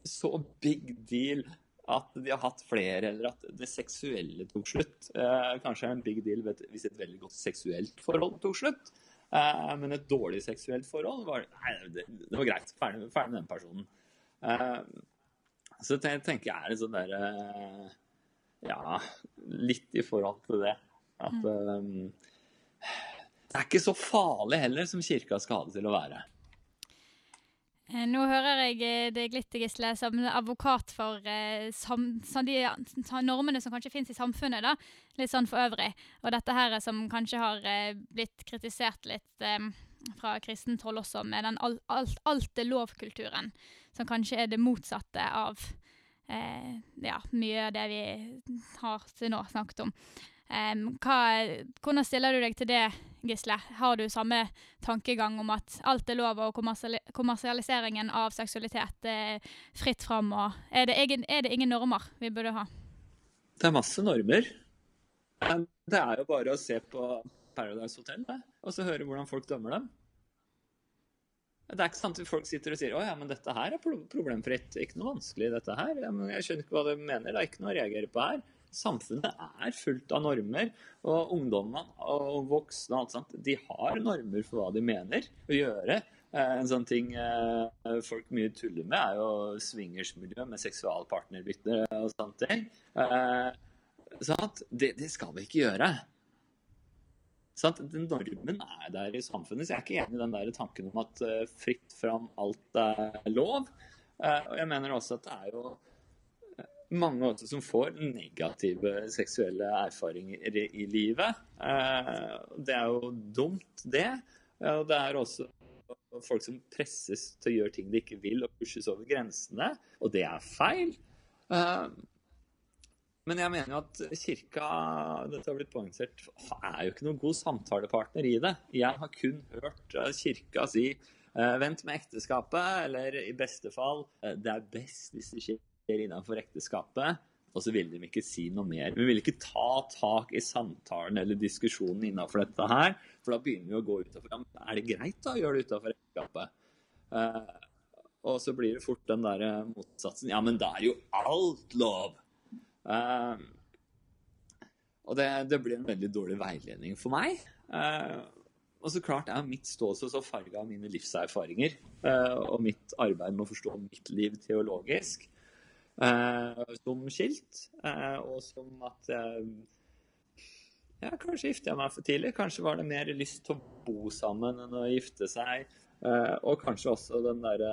så big deal at de har hatt flere, eller at det seksuelle tok slutt. Eh, kanskje en big deal hvis et veldig godt seksuelt forhold tok slutt. Eh, men et dårlig seksuelt forhold var, nei, det, det var greit. Ferdig, ferdig, med den personen. Eh, Så jeg tenker jeg er det sånn derre Ja, litt i forhold til det. At um, det er ikke så farlig heller som kirka skal ha det til å være. Eh, Nå hører jeg eh, deg litt, som advokat for eh, sam, de normene som kanskje finnes i samfunnet, da. Litt sånn for øvrig. Og dette her som kanskje har eh, blitt kritisert litt eh, fra kristent hold også, med den alt, alt, alt er lov-kulturen. Som kanskje er det motsatte av ja, mye av det vi har til nå snakket om. Hva, hvordan stiller du deg til det, Gisle? Har du samme tankegang om at alt er lov, og kommersialiseringen av seksualitet er fritt fram? Er, det egen, er det ingen normer vi burde ha? Det er masse normer. Det er jo bare å se på Paradise Hotel og så høre hvordan folk dømmer dem. Det er ikke sant at folk sitter og sier å ja, men dette her er problemfritt. Ikke noe vanskelig, dette her. Ja, jeg skjønner ikke hva du mener. Det er ikke noe å reagere på her. Samfunnet er fullt av normer, og ungdommene og voksne og alt sånt, de har normer for hva de mener å gjøre. Eh, En sånn ting eh, folk mye tuller med, er jo swingersmiljø med seksualpartnerbytte og sånne ting. Sånn? Det, det skal vi ikke gjøre. Sånn Den normen er der i samfunnet, så jeg er ikke enig i den der tanken om at fritt fram alt er lov. Og jeg mener også at det er jo mange også som får negative seksuelle erfaringer i, livet. Eh, det er jo dumt, det. Og det er også folk som presses til å gjøre ting de ikke vil, og pushes over grensene. Og det er feil. Eh, men jeg mener jo at kirka dette har blitt poengtert, er jo ikke noen god samtalepartner i det. Jeg har kun hørt eh, kirka si vent med ekteskapet, eller i beste fall det er best hvis det skjer innenfor ekteskapet. Og så vil de ikke si noe mer. Vi vil ikke ta tak i samtalen eller diskusjonen innenfor dette her, for da begynner vi å gå utenfor. Ja, er det greit da å gjøre det utenfor ekteskapet? Uh, og så blir det fort den der eh, motsatsen. Ja, men da er jo alt lov. Uh, og det, det blir en veldig dårlig veiledning for meg. Eh, og så klart er mitt ståsted så farga av mine livserfaringer og mitt arbeid med å forstå mitt liv teologisk. Eh, som skilt, eh, og som at jeg ja, kanskje gifta jeg meg for tidlig. Kanskje var det mer lyst til å bo sammen enn å gifte seg. Eh, og kanskje også den derre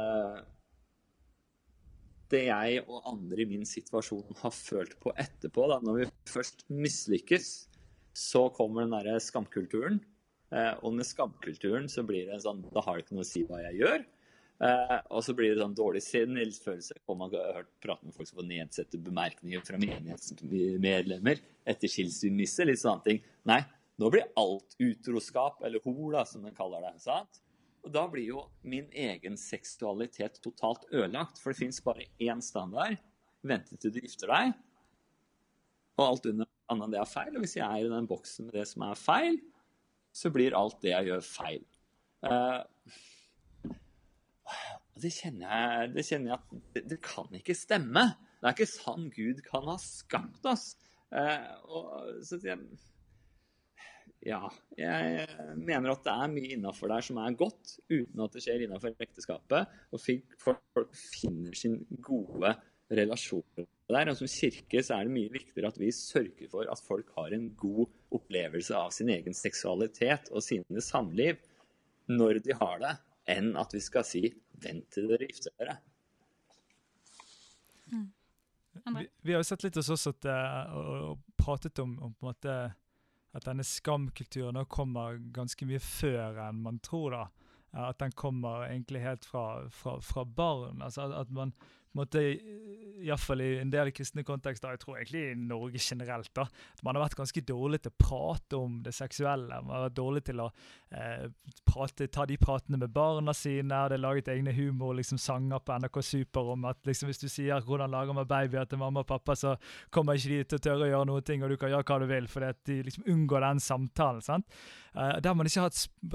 Det jeg og andre i min situasjon har følt på etterpå, da, når vi først mislykkes, så kommer den derre skamkulturen. Eh, og med skamkulturen så blir det en sånn Da har det ikke noe å si hva jeg gjør. Eh, og så blir det sånn dårlig selvfølelse. Og man har hørt prate med folk som får nedsette bemerkninger fra menighetsmedlemmer etter skilsmisse. Litt sånne ting. Nei, nå blir alt utroskap, eller hor, da, som de kaller det. sant? Og da blir jo min egen seksualitet totalt ødelagt. For det fins bare én standard. Vente til du gifter deg. Og alt under annet enn det er feil. Og hvis jeg er i den boksen med det som er feil, så blir alt det jeg gjør, feil. Og det kjenner jeg, det kjenner jeg at det, det kan ikke stemme. Det er ikke sånn Gud kan ha skapt oss. Eh, og, så jeg, ja, jeg mener at det er mye innafor der som er godt, uten at det skjer innafor ekteskapet. Og folk finner sin gode relasjon der. Og som kirke så er det mye viktigere at vi sørger for at folk har en god opplevelse av sin egen seksualitet og sine samliv når de har det, enn at vi skal si 'vent til dere gifter dere'. Mm. Vi, vi har jo sett litt hos oss at, eh, og, og pratet om, om på en måte at denne skamkulturen kommer ganske mye før enn man tror. da. At den kommer egentlig helt fra, fra, fra barn. Altså at, at man måte, Iallfall i en del kristne kontekster, jeg tror egentlig i Norge generelt, da, at man har vært ganske dårlig til å prate om det seksuelle. Man har vært dårlig til å eh, prate, ta de pratene med barna sine. Det er laget egne humor, liksom sanger på NRK Super om at liksom, hvis du sier 'hvordan lager man babyer' til mamma og pappa, så kommer ikke de til å tørre å gjøre noe, og du kan gjøre hva du vil, fordi at de liksom unngår den samtalen. sant? Eh, der man ikke har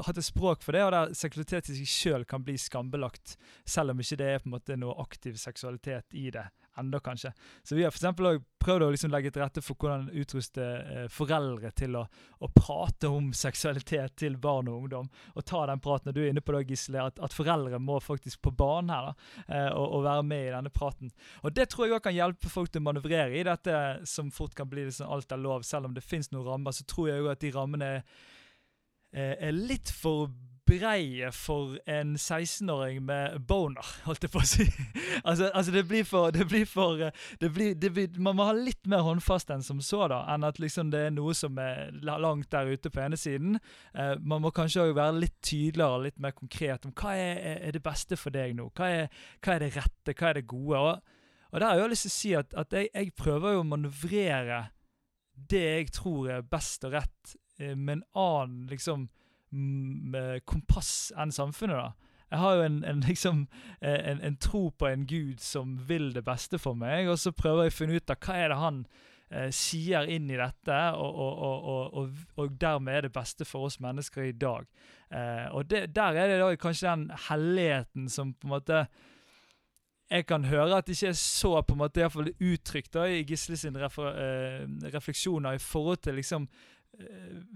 hatt et språk for det, og der seksualitet i seg sjøl kan bli skambelagt, selv om ikke det er på en måte noe aktiv seksualitet seksualitet i det enda kanskje. Så vi har også prøvd å liksom legge til rette for hvordan utruste eh, foreldre til å, å, prate om seksualitet til barn og ungdom. Og ta den praten. Du er inne på det, Gisle, at, at foreldre må faktisk på banen her da, eh, og, og, være med i denne praten. Og det tror jeg òg kan hjelpe folk til å manøvrere i dette som fort kan bli liksom alt er lov. Selv om det finnes noen rammer, så tror jeg òg at de rammene er, er litt for breie for en 16-åring med boner, holdt jeg på å si. altså, altså, det blir for, det blir for eh, det blir, det blir, Man må ha litt mer håndfast enn som så, da, enn at liksom det er noe som er langt der ute på ene siden. Eh, man må kanskje også være litt tydeligere og litt mer konkret om hva er, er, det beste for deg nå. Hva er, hva er det rette, hva er det gode? Og, og der har jeg lyst til å si at, at jeg, jeg, prøver jo å manøvrere det jeg tror er best og rett, eh, med en annen liksom kompass enn samfunnet. da. Jeg har jo en, en, liksom, en, en, tro på en gud som vil det beste for meg, og så prøver jeg å finne ut av hva er det han eh, sier inn i dette, og, og, og, og, dermed er det beste for oss mennesker i dag. Eh, og det, der er det da kanskje den helligheten som på en måte jeg kan høre at det ikke er så på en måte i hvert fall uttrykt da, i Gisle sine eh, refleksjoner i forhold til liksom Eh,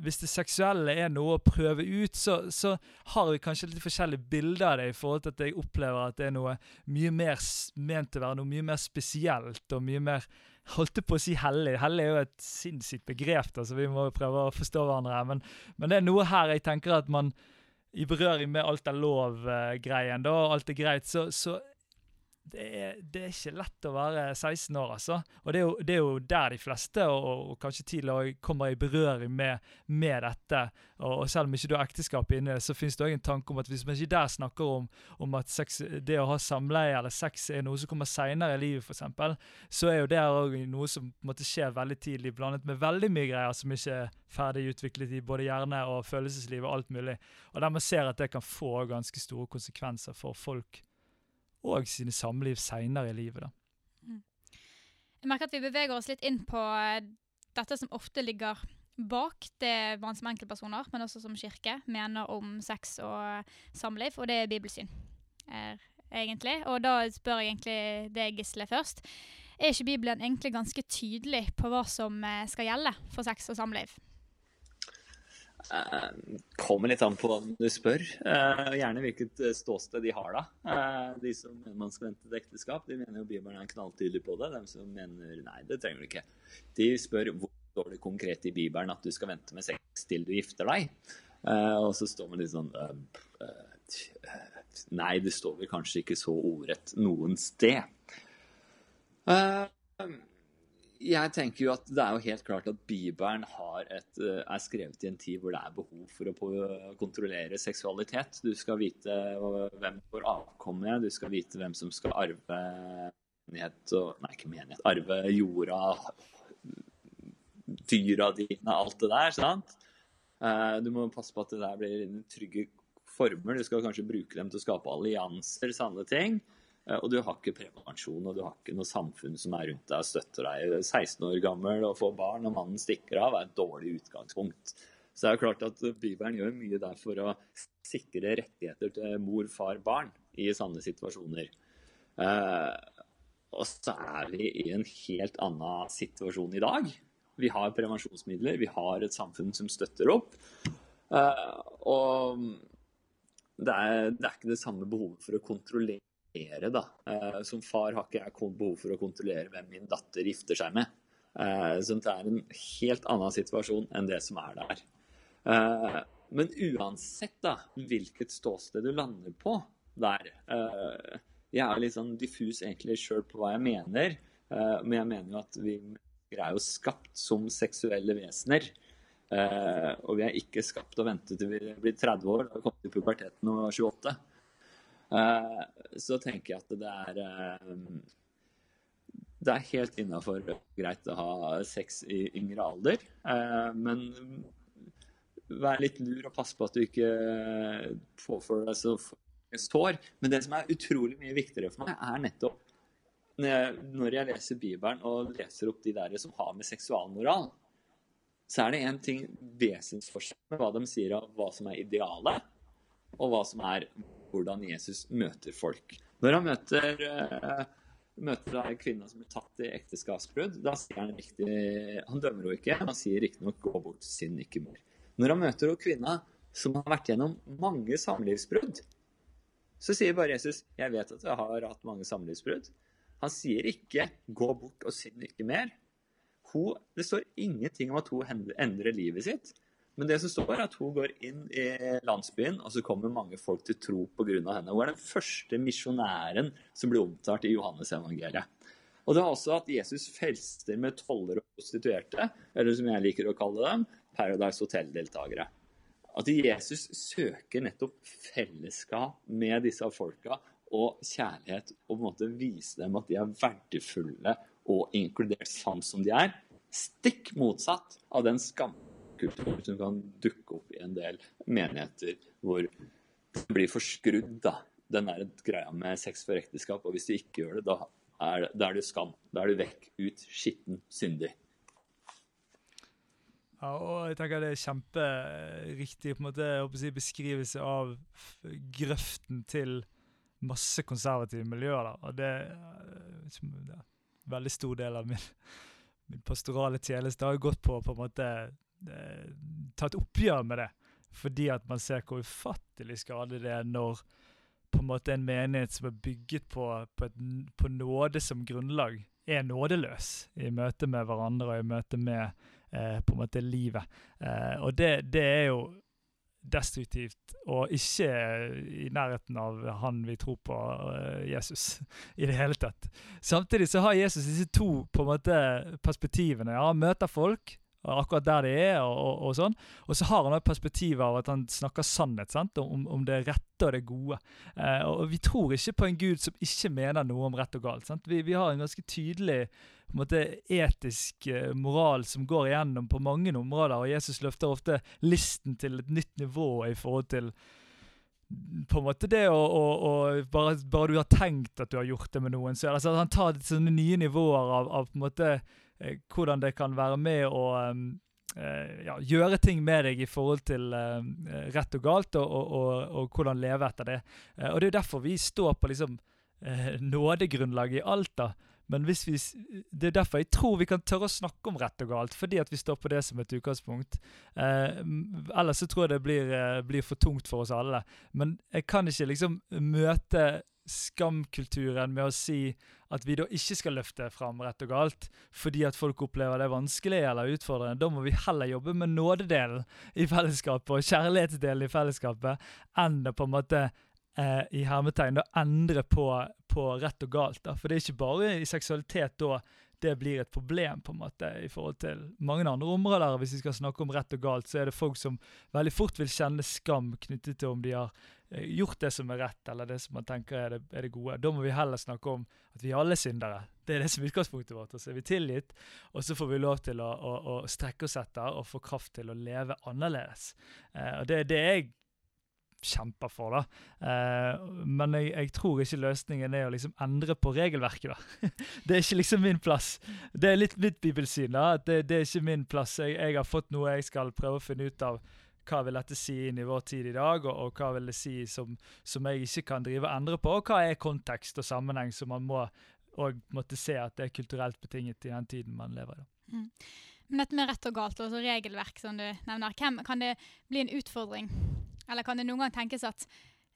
hvis det seksuelle er noe å prøve ut, så, så, har vi kanskje litt forskjellige bilder av det i forhold til at jeg opplever at det er noe mye mer ment å være noe mye mer spesielt og mye mer holdt på å si hellig. Hellig er jo et sinnssykt begrep, da, så vi må prøve å forstå hverandre her. Men, men, det er noe her jeg tenker at man i berøring med alt er lov-greien, da, og alt er greit, så, så det er, det er, ikke lett å være 16 år, altså. Og det er jo, det er jo der de fleste, og, og kanskje tidligere, kommer i berøring med, med dette. Og, og, selv om ikke du har ekteskap inne, så finnes det òg en tanke om at hvis man ikke der snakker om, om at sex, det å ha samleie eller sex er noe som kommer seinere i livet, f.eks., så er jo det òg noe som måtte skje veldig tidlig, blandet med veldig mye greier som ikke er ferdig utviklet i både hjerne og følelsesliv og alt mulig. Og der man ser at det kan få ganske store konsekvenser for folk og sine samliv seinere i livet. da. Mm. Jeg merker at vi beveger oss litt inn på eh, dette som ofte ligger bak det man som enkeltpersoner, men også som kirke, mener om sex og samliv, og det er bibelsyn. Er, egentlig. Og da spør jeg egentlig deg, Gisle, først. Er ikke Bibelen egentlig ganske tydelig på hva som eh, skal gjelde for sex og samliv? Uh, kommer litt an på hva du spør. Uh, gjerne hvilket eh, ståsted de har, da. De som mener man skal vente til ekteskap, de mener jo Bibelen er knalltydelig på det. De som mener nei, det trenger du ikke. De spør hvor står det konkret i Bibelen at du skal vente med sex til du gifter deg. og så står man litt sånn Nei, det står vel kanskje ikke så ordrett noen sted. Jeg tenker jo at det er jo helt klart at Bibelen et, eh, er skrevet i en tid hvor det er behov for å kontrollere seksualitet. Du skal vite hvem du får avkomme, du skal vite hvem som skal arve menighet og Nei, ikke menighet. Arve jorda, dyra dine, alt det der. sant? Eh, du må passe på at det der blir trygge former. Du skal kanskje bruke dem til å skape allianser, sanne ting. Eh, og du har ikke prevensjon, og du har ikke noe samfunn som er rundt deg og støtter deg. 16 år gammel og får barn, og mannen stikker av, er et dårlig utgangspunkt. Så det er klart at Bibelen gjør mye der for å sikre rettigheter til mor, far, barn i sanne situasjoner. Eh, og så er vi i en helt annen situasjon i dag. Vi har prevensjonsmidler, vi har et samfunn som støtter opp. Eh, og det er, det er ikke det samme behovet for å kontrollere da. Eh, som far har ikke jeg behov for å kontrollere hvem min datter gifter seg med. Eh, så det er en helt annen situasjon enn det som er der. Eh, men uansett da, hvilket ståsted du lander på der Jeg er litt sånn diffus egentlig sjøl på hva jeg mener, men jeg mener jo at vi er jo skapt som seksuelle vesener. og vi er ikke skapt å vente til vi blir 30 år, vi kommer til puberteten og er 28. Eh, så tenker jeg at det er eh, det er helt innafor greit å ha sex i yngre alder. Eh, men vær litt lur og pass på at du ikke påfører deg så tår. Men det som er utrolig mye viktigere for meg, er nettopp når jeg leser Bibelen og leser opp de der som har med seksualmoral, så er det én ting vesensforskjell med hva de sier av hva som er idealet, og hva som er hvordan Jesus møter folk. Når han møter uh, møter en kvinne som blir tatt i ekteskapsbrudd. Da sier han riktig Han dømmer henne ikke, han sier riktignok 'gå bort, synd ikke mer'. Når han møter henne kvinne som har vært gjennom mange samlivsbrudd, så sier bare Jesus 'jeg vet at jeg har hatt mange samlivsbrudd'. Han sier ikke 'gå bort og synd ikke mer'. Hun, det står ingenting om at hun endrer livet sitt. Men det som står, er at hun går inn i landsbyen, og så kommer mange folk til tro pga. henne. Hun er den første misjonæren som blir omtalt i Johannes-evangeliet. Og det er også at Jesus felster med toller og prostituerte, eller som jeg liker å kalle dem, Paradise Hotel-deltakere. At Jesus søker nettopp fellesskap med disse folka og kjærlighet, og på en måte vise dem at de er verdifulle og inkludert sånn som de er. Stikk motsatt av den skam kultur som kan dukke opp i en del menigheter hvor det blir forskrudd, da. Den der greia med sex for ekteskap. Og hvis du ikke gjør det, da er, da er det skam. Da er du vekk. Ut. Skitten. Syndig. Ja, og jeg tenker det er kjemperiktig på en måte, si, beskrivelse av grøften til masse konservative miljøer. Da. Og det er en veldig stor del av min, min pastorale tjeneste har gått på på en måte ta et oppgjør med det. Fordi at man ser hvor ufattelig skadelig det er når på en måte en menighet som er bygget på, på, et, på nåde som grunnlag, er nådeløs i møte med hverandre og i møte med eh, på en måte livet. Eh, og det, det, er jo destruktivt og ikke i nærheten av han vi tror på, uh, Jesus, i det hele tatt. Samtidig så har Jesus disse to på en måte perspektivene. Ja, Han møter folk, akkurat der det er, og, og, og sånn. Og så har han et perspektiv av at han snakker sannhet? Om, om det rette og det gode. Eh, og Vi tror ikke på en gud som ikke mener noe om rett og galt. Vi, vi, har en ganske tydelig en måte, etisk eh, moral som går igjennom på mange områder, og Jesus løfter ofte listen til et nytt nivå i forhold til på en måte det å, å, å bare, bare, du har tenkt at du har gjort det med noen, så altså, han tar sånne nye nivåer av, av på en måte hvordan det kan være med å eh, ja, gjøre ting med deg i forhold til uh, rett og galt, og, og, og, og, hvordan leve etter det. Og Det er derfor vi står på liksom, nådegrunnlaget i alt. da. Men vi, det er derfor jeg tror vi kan tørre å snakke om rett og galt, fordi at vi står på det som et utgangspunkt. ellers så tror jeg det blir, blir, for tungt for oss alle. Men jeg kan ikke liksom møte skamkulturen med å si at vi da ikke skal løfte fram rett og galt fordi at folk opplever det vanskelig eller utfordrende. Da må vi heller jobbe med nådedelen i fellesskapet og kjærlighetsdelen i fellesskapet enn å på en måte eh, i hermetegn da endre på, på, rett og galt. Da. For det er ikke bare i seksualitet da det blir et problem på en måte i forhold til mange andre områder. Hvis vi skal snakke om rett og galt, så er det folk som veldig fort vil kjenne skam knyttet til om de har gjort det som er rett, eller det som man tenker er det, er det, gode. Da må vi heller snakke om at vi er alle syndere. Det er det som er utgangspunktet vårt. Og så er vi tilgitt, og så får vi lov til å, å, å strekke oss etter og få kraft til å leve annerledes. Eh, og Det er det jeg kjemper for, da. Eh, men jeg, jeg, tror ikke løsningen er å liksom endre på regelverket, da. det er ikke liksom min plass. Det er litt mitt bibelsyn, da. Det, det er ikke min plass. Jeg, jeg har fått noe jeg skal prøve å finne ut av hva vil dette si inn i vår tid i dag, og, og hva vil det si som, som, jeg ikke kan drive og endre på, og hva er kontekst og sammenheng som man må og måtte se at det er kulturelt betinget i den tiden man lever i. Mm. Men dette med rett og galt, og regelverk som du nevner, hvem, kan det bli en utfordring? Eller kan det noen gang tenkes at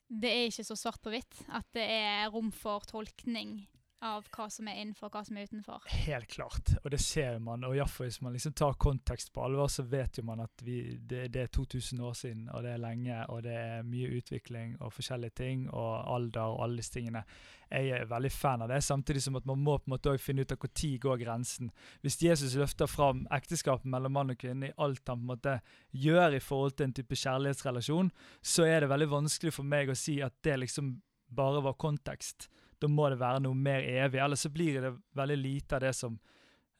det er ikke så svart på hvitt? At det er rom for tolkning av hva som er innenfor, og hva som er utenfor. Helt klart, og det ser man. Og iallfall hvis man liksom tar kontekst på alvor, så vet jo man at vi, det, det, er 2000 år siden, og det er lenge, og det er mye utvikling og forskjellige ting, og alder og alle disse tingene. Jeg er veldig fan av det, samtidig som at man må på en måte også finne ut av når går grensen. Hvis Jesus løfter fram ekteskapet mellom mann og kvinne i alt han på en måte gjør i forhold til en type kjærlighetsrelasjon, så er det veldig vanskelig for meg å si at det liksom bare var kontekst da må det være noe mer evig. Ellers så blir det veldig lite av det som,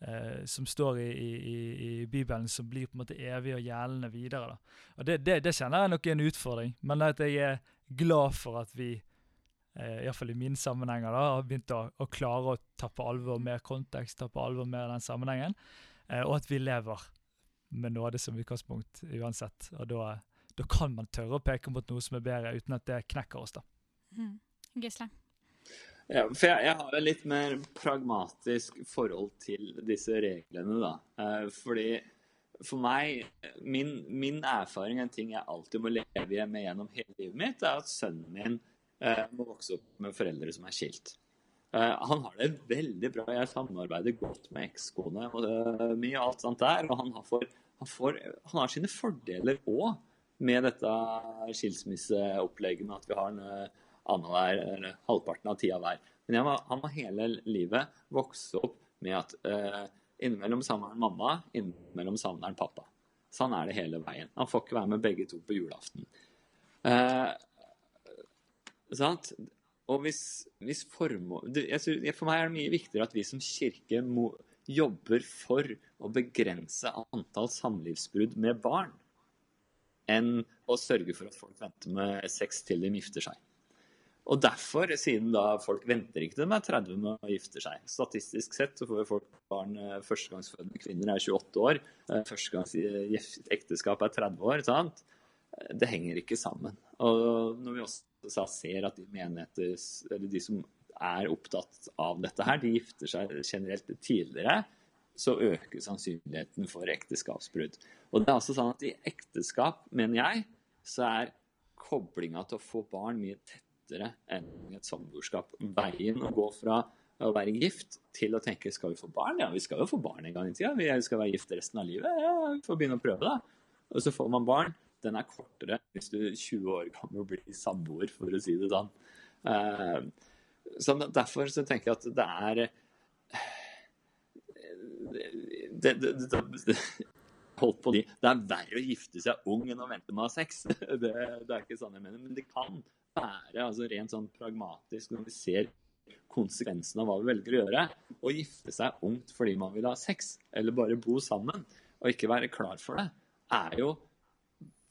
eh, som står i, i, i, Bibelen, som blir på en måte evig og gjeldende videre. Da. Og det, det, det, kjenner jeg nok er en utfordring, men at jeg er glad for at vi eh, iallfall i mine sammenhenger da, har begynt å, å, klare å ta på alvor mer kontekst, ta på alvor mer den sammenhengen, eh, og at vi lever med nåde som utgangspunkt uansett. Og da, da, kan man tørre å peke mot noe som er bedre, uten at det knekker oss. da. Mm. Gisle? Ja, for jeg, jeg har et litt mer pragmatisk forhold til disse reglene, da. Eh, fordi for meg, min, min, erfaring, en ting jeg alltid må leve med gjennom hele livet mitt, er at sønnen min eh, må vokse opp med foreldre som er skilt. Eh, han har det veldig bra. Jeg samarbeider godt med ekskone og uh, mye alt sånt der. Og han har, for, han, får, han har sine fordeler òg med dette skilsmisseopplegget med at vi har en annenhver, halvparten av tida hver. Men var, han må hele livet vokse opp med at eh, innimellom savner han mamma, innimellom savner han pappa. Sånn er det hele veien. Han får ikke være med begge to på julaften. Eh, sant? Og hvis, hvis formål, For meg er det mye viktigere at vi som kirke må, jobber for å begrense antall samlivsbrudd med barn, enn å sørge for at folk venter med sex til de gifter seg. Og derfor, siden da folk venter ikke til de er 30 med å gifte seg Statistisk sett så får folk barn eh, Førstegangsfødende kvinner er 28 år. Eh, Førstegangs ekteskap er 30 år. sant? Det henger ikke sammen. Og når vi også ser at de menigheter, eller de som er opptatt av dette her, de gifter seg generelt tidligere, så øker sannsynligheten for ekteskapsbrudd. Og det er altså sånn at i ekteskap, mener jeg, så er koblinga til å få barn mye tettere lettere enn et samboerskap. Veien å gå fra å være gift til å tenke skal vi få barn? Ja, vi skal jo få barn en gang i tida. Vi skal være gift resten av livet. Ja, vi får begynne å prøve, da. Og så får man barn. Den er kortere hvis du er 20 år gammel blir samboer, for å si det sånn. Uh, så derfor så tenker jeg at det er det, det, det, holdt på de. Det er verre å gifte seg ung enn å vente med å ha sex. Det, det, er ikke sånn jeg mener. Men det kan være altså rent sånn pragmatisk når vi ser konsekvensen av hva vi velger å gjøre. Å gifte seg ungt fordi man vil ha sex, eller bare bo sammen og ikke være klar for det, er jo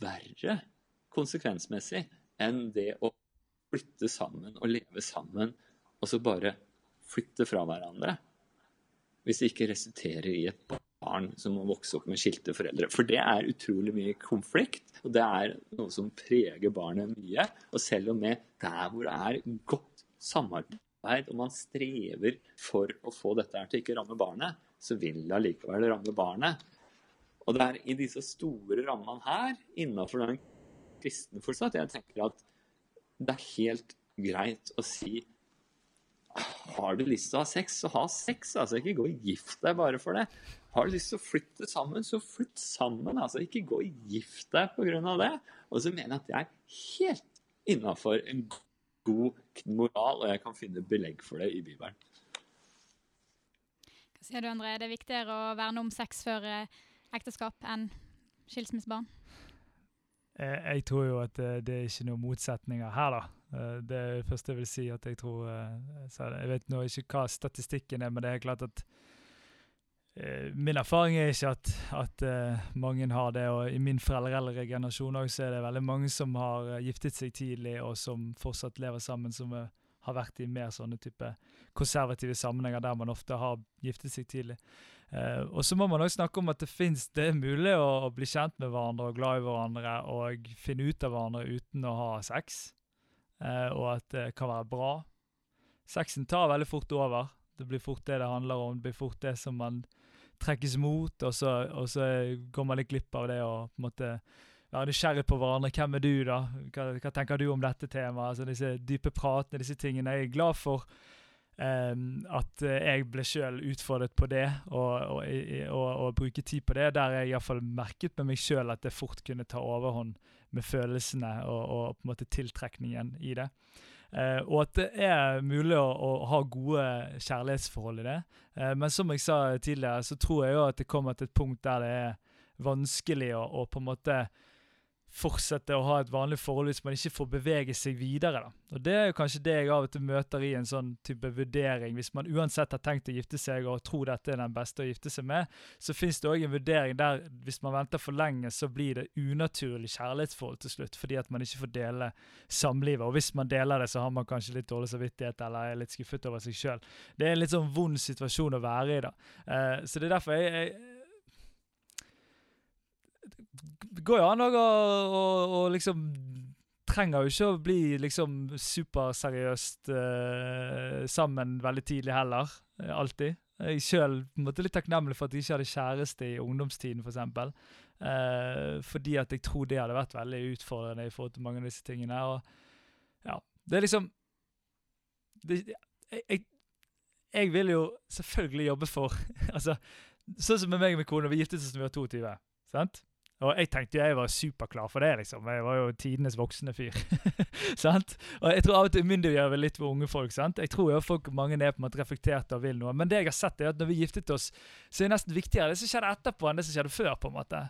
verre konsekvensmessig enn det å flytte sammen og leve sammen, og så bare flytte fra hverandre. Hvis det ikke resulterer i et barn barn som må vokse opp med skilte foreldre. For det er utrolig mye konflikt, og det er noe som preger barnet mye. Og selv om det der hvor det er godt samarbeid, og man strever for å få dette her til ikke ramme barnet, så vil det allikevel ramme barnet. Og det er i disse store rammene her, innafor den kristne fortsatt, jeg tenker at det er helt greit å si har du lyst til å ha sex, så ha sex. altså Ikke gå og gift deg bare for det. Har du lyst til å flytte sammen, så flytt sammen. altså Ikke gå og gift deg pga. det. Og så mener jeg at det er helt innafor en god moral, og jeg kan finne belegg for det i Bibelen. Hva sier du, André? Er det viktigere å verne om sex før eh, ekteskap enn skilsmissebarn? Eh, jeg tror jo at eh, det er ikke noen motsetninger her, da. Det er det første jeg vil si. at Jeg tror, jeg vet nå ikke hva statistikken er, men det er klart at min erfaring er ikke at, at uh, mange har det, og i min foreldreeldre generasjon også er det veldig mange som har uh, giftet seg tidlig, og som fortsatt lever sammen, som uh, har vært i mer sånne type konservative sammenhenger der man ofte har giftet seg tidlig. og så må man også snakke om at det finnes, det er mulig å, å, bli kjent med hverandre og glad i hverandre og finne ut av hverandre uten å ha sex, og at det kan være bra. Sexen tar veldig fort over. Det blir fort det det handler om. Det blir fort det som man trekkes mot, og så, og så går man litt glipp av det og på en måte være nysgjerrig på hverandre. Hvem er du, da? Hva, hva tenker du om dette temaet? Altså disse dype pratene, disse tingene. Jeg er glad for um, at jeg ble sjøl utfordret på det, og, og, og, og, bruke tid på det. Der jeg iallfall merket med meg sjøl at det fort kunne ta overhånd med følelsene og, på en måte tiltrekningen i det. Uh, og at det er mulig å, å, ha gode kjærlighetsforhold i det. Eh, men som jeg sa tidligere, så tror jeg jo at det kommer til et punkt der det er vanskelig å, å på en måte fortsette å ha et vanlig forhold hvis man ikke får bevege seg videre. Da. Og Det er jo kanskje det jeg av og til møter i en sånn type vurdering. Hvis man uansett har tenkt å gifte seg og tror dette er den beste å gifte seg med, så fins det òg en vurdering der hvis man venter for lenge, så blir det unaturlig kjærlighetsforhold til slutt, fordi at man ikke får dele samlivet. Og hvis man deler det, så har man kanskje litt dårlig samvittighet eller er litt skuffet over seg sjøl. Det er en litt sånn vond situasjon å være i, da. Uh, så det er derfor jeg, jeg det går jo an å, å, å liksom trenger jo ikke å bli liksom superseriøst eh, sammen veldig tidlig heller. eh, alltid. Jeg sjøl måtte litt takknemlig for at jeg ikke hadde kjæreste i ungdomstiden. For eksempel. eh, fordi at jeg tror det hadde vært veldig utfordrende i forhold til mange av disse tingene. Og ja, det er liksom det, jeg, jeg, jeg vil jo selvfølgelig jobbe for altså, Sånn som med meg og min kone, vi giftet oss da vi var 22. sant? Og jeg tenkte jo jeg var superklar for det, liksom. Jeg var jo tidenes voksne fyr. sant? Og jeg tror av og til umyndiggjør vi litt for unge folk. sant? Jeg tror jo folk mange er på en måte reflekterte og vil noe. Men det jeg har sett er at når vi giftet oss, så er det nesten viktigere det som skjedde etterpå, enn det som skjedde før. på en måte.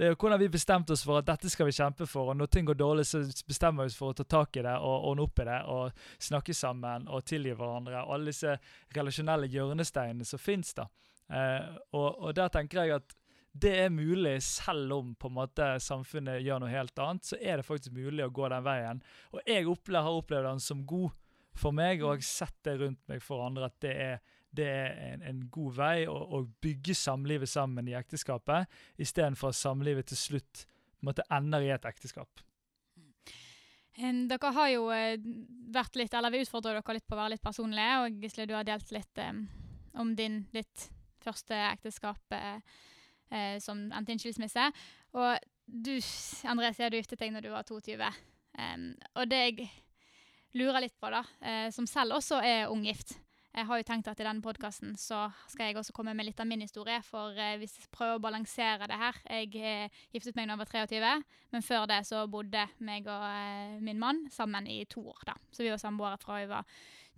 Det er jo hvordan vi bestemte oss for at dette skal vi kjempe for, og når ting går dårlig, så bestemmer vi oss for å ta tak i det og ordne opp i det og snakke sammen og tilgi hverandre. og Alle disse relasjonelle hjørnesteinene som fins. da. Eh, og, og der tenker jeg at det er mulig, selv om på en måte samfunnet gjør noe helt annet, så er det faktisk mulig å gå den veien. Og jeg opplevde, har opplevd den som god for meg, og jeg har sett det rundt meg for andre, at det er, det er en, en god vei å, å bygge samlivet sammen i ekteskapet, istedenfor at samlivet til slutt på en måte ender i et ekteskap. Dere har jo eh, vært litt, eller vi utfordrer dere litt på å være litt personlige, og Gisle, du har delt litt um, om din, ditt første ekteskap eh, som endte i en skilsmisse. Og du, André, sier du giftet deg når du var 22. Em, og det jeg lurer litt på, da, eh, som selv også er unggift Jeg har jo tenkt at i denne podkasten så skal jeg også komme med litt av min historie, for eh, hvis jeg prøver å balansere det her Jeg eh, giftet meg da jeg var 23, men før det så bodde meg og eh, min mann sammen i to år, da. Så vi var samboere fra vi var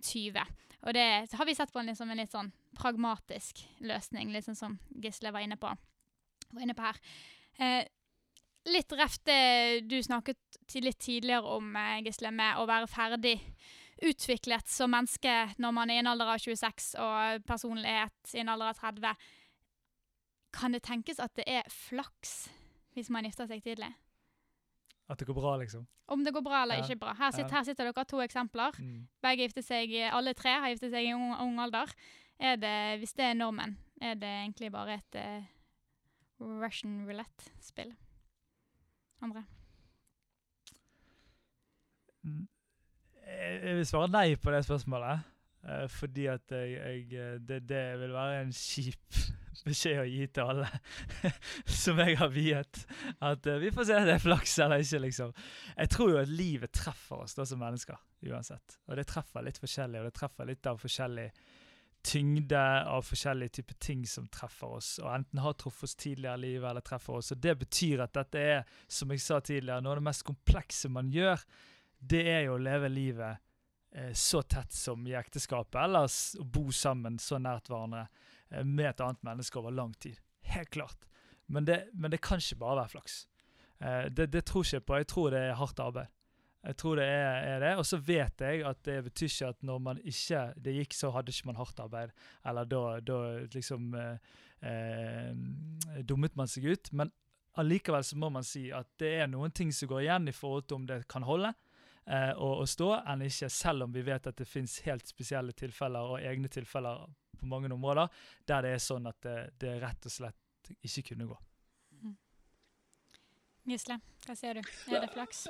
20. Og det har vi sett på en, liksom, en litt sånn pragmatisk løsning, litt sånn som Gisle var inne på, var inne på her. Eh, litt reft det du snakket litt tidligere om, eh, Gisle, med å være ferdig utviklet som menneske når man er i en alder av 26 og personlighet i en alder av 30. Kan det tenkes at det er flaks hvis man gifter seg tidlig? At det går bra, liksom. Om det går bra eller Ja. ikke bra. Her sitter, Ja. her sitter dere to eksempler. Mm. Begge giftet seg, alle tre har giftet seg i ung, ung alder. Er det, hvis det er normen, er det egentlig bare et eh, Russian roulette-spill? Andre? Jeg vil svare nei på det spørsmålet. eh, fordi at jeg, jeg eh, det, det vil være en kjip beskjed å gi til alle som jeg har viet. At eh, vi får se om det er flaks eller ikke, liksom. Jeg tror jo at livet treffer oss da som mennesker, uansett. Og det treffer litt forskjellig, og det treffer litt av forskjellig tyngde av forskjellige typer ting som treffer oss, og enten har truffet oss tidligere i livet eller treffer oss. Og Det betyr at dette er, som jeg sa tidligere, noe av det mest komplekse man gjør det er jo å leve livet eh, så tett som i ekteskapet, eller å bo sammen så nært hverandre eh, med et annet menneske over lang tid. Helt klart. Men det, men det kan ikke bare være flaks. Eh, det, det tror ikke jeg på. Jeg tror det er hardt arbeid. Jeg tror det er, er det. Og så vet jeg at det betyr ikke at når man ikke det gikk, så hadde ikke man hardt arbeid. Eller da, da liksom eh, eh, dummet man seg ut. Men allikevel så må man si at det er noen ting som går igjen i forhold til om det kan holde eh, å, å stå enn ikke, selv om vi vet at det finnes helt spesielle tilfeller og egne tilfeller på mange områder der det er sånn at det, det rett og slett ikke kunne gå. Gisle, hva sier du? Er det flaks?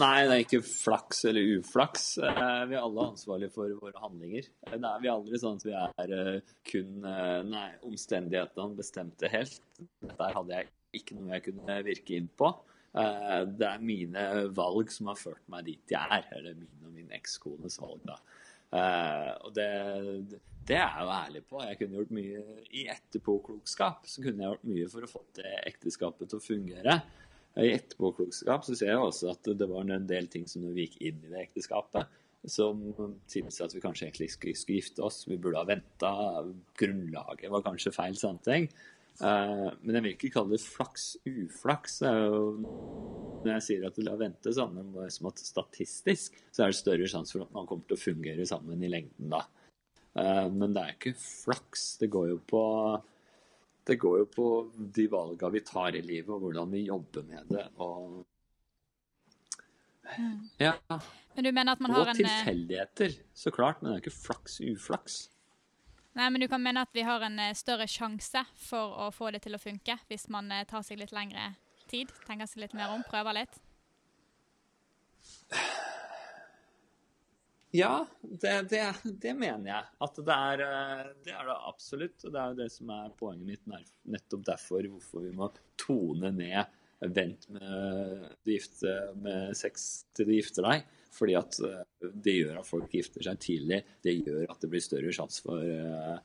Nei, det er ikke flaks eller uflaks. Eh, Vi er alle ansvarlige for våre handlinger. Eh, Det er vi aldri sånn at vi er eh, kun eh, Nei, omstendighetene bestemte helt. Dette hadde jeg ikke noe jeg kunne virke inn på. Eh, Det er mine valg som har ført meg dit jeg er. Eller min og min ekskones valg, da. Eh, og det, det er jeg jo ærlig på. Jeg kunne gjort mye i etterpåklokskap. Så kunne jeg gjort mye for å få det ekteskapet til å fungere. I etterpåklokskap så ser jeg også at det var en del ting som når vi gikk inn i det ekteskapet, som tilsa at vi kanskje egentlig ikke skulle gifte oss. Vi burde ha venta. Grunnlaget var kanskje feil. sånne ting. Eh, men jeg vil ikke kalle det er jo når jeg sier at du lar vente, så handler det bare som at statistisk så er det større sjanse for at man kommer til å fungere sammen i lengden da. Eh, Men det er ikke flaks. Det går jo på det går jo på de valga vi tar i livet, og hvordan vi jobber med det. Og ja, Men du mener at man har en eh, tilfeldigheter, så klart. Men det er ikke flaks-uflaks. Nei, men du kan mene at vi har en eh, større sjanse for å få det til å funke hvis man eh, tar seg litt lengre tid, tenker seg litt mer om, prøver litt. Ja, det, det, det, mener jeg. At det er, eh, det er det absolutt. Og det er jo det som er poenget mitt. Nettopp derfor hvorfor vi må tone ned vent med, med sex til du gifter deg. Fordi at eh, det gjør at folk gifter seg tidlig. Det gjør at det blir større sjanse for uh,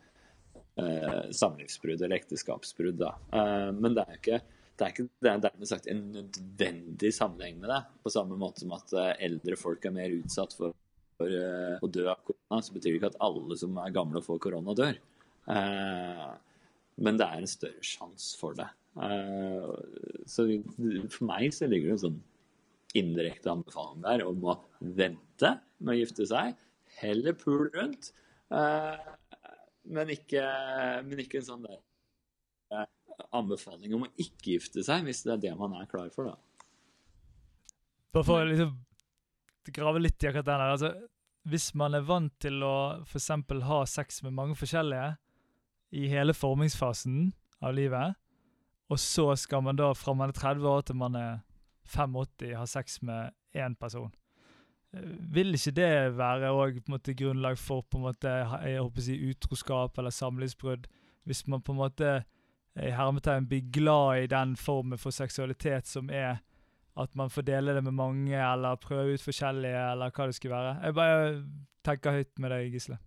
uh, samlivsbrudd eller ekteskapsbrudd. Uh, men det er ikke det er ikke det er dermed sagt en nødvendig sammenheng med det. På samme måte som at eldre folk er mer utsatt for for uh, å dø av korona, så betyr det ikke at alle som er gamle og får korona, dør. Uh, men det er en større sjanse for det. Uh, så for meg så ligger det en sånn indirekte anbefaling der om å vente med å gifte seg. Heller pool rundt, men ikke, men, ikke, en sånn der anbefaling om å ikke gifte seg, hvis det er det man er klar for, da. Bare for å liksom grave litt i akkurat den der. Altså, hvis man er vant til å f.eks. ha sex med mange forskjellige i hele formingsfasen av livet, og så skal man da fra man er 30 år til man er 85 har sex med én person. Vil ikke det være også, grunnlag for på en måte, jeg håper å si, utroskap eller samlivsbrudd? Hvis man på en måte i hermetegn blir glad i den formen for seksualitet som er at man får dele det med mange, eller prøve ut forskjellige, eller hva det skulle være. Jeg bare tenker høyt med deg, Gisle.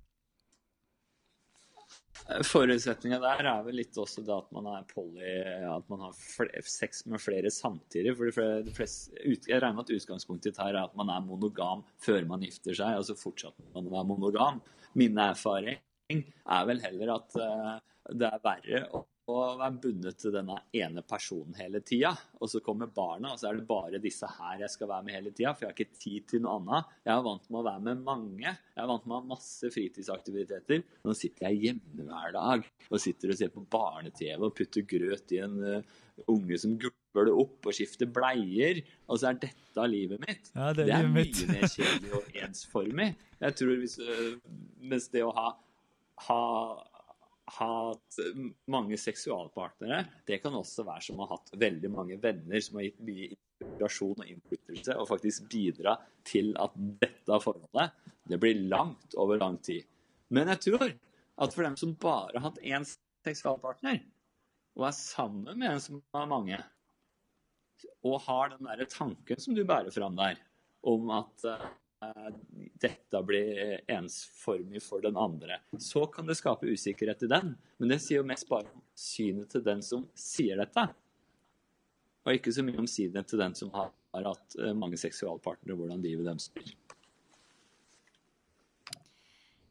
Forutsetninga der er vel litt også det at man er poly, at man har sex med flere samtidig. for de fleste, Jeg regner med at utgangspunktet her er at man er monogam før man gifter seg, og så fortsetter man å være monogam. Min erfaring er vel heller at uh, det er verre å være bundet til denne ene personen hele tida. Og så kommer barna, og så er det bare disse her jeg skal være med hele tida. For jeg har ikke tid til noe annet. Jeg er vant med å være med mange. Jeg er vant med å ha masse fritidsaktiviteter. Nå sitter jeg hjemme hver dag og sitter og ser på barne-TV og putter grøt i en uh, unge som gulper det opp og skifter bleier. Og så er dette livet mitt. Ja, det, er det er mye mitt. mer kjedelig og ensformig. Jeg tror hvis, uh, Mens det å ha, ha hatt mange seksualpartnere. Det kan også være som å ha hatt veldig mange venner som har gitt mye inspirasjon og innflytelse, og faktisk bidra til at dette forholdet det blir langt over lang tid. Men jeg tror at for dem som bare har hatt én seksualpartner, og er sammen med en som har mange, og har den derre tanken som du bærer fram der, om at Eh, dette blir ensformig for den andre. Så kan det skape usikkerhet i den, men det sier jo mest bare om synet til den som sier dette. Og ikke så mye om synet til den som har, hatt eh, mange seksualpartnere, hvordan livet deres blir.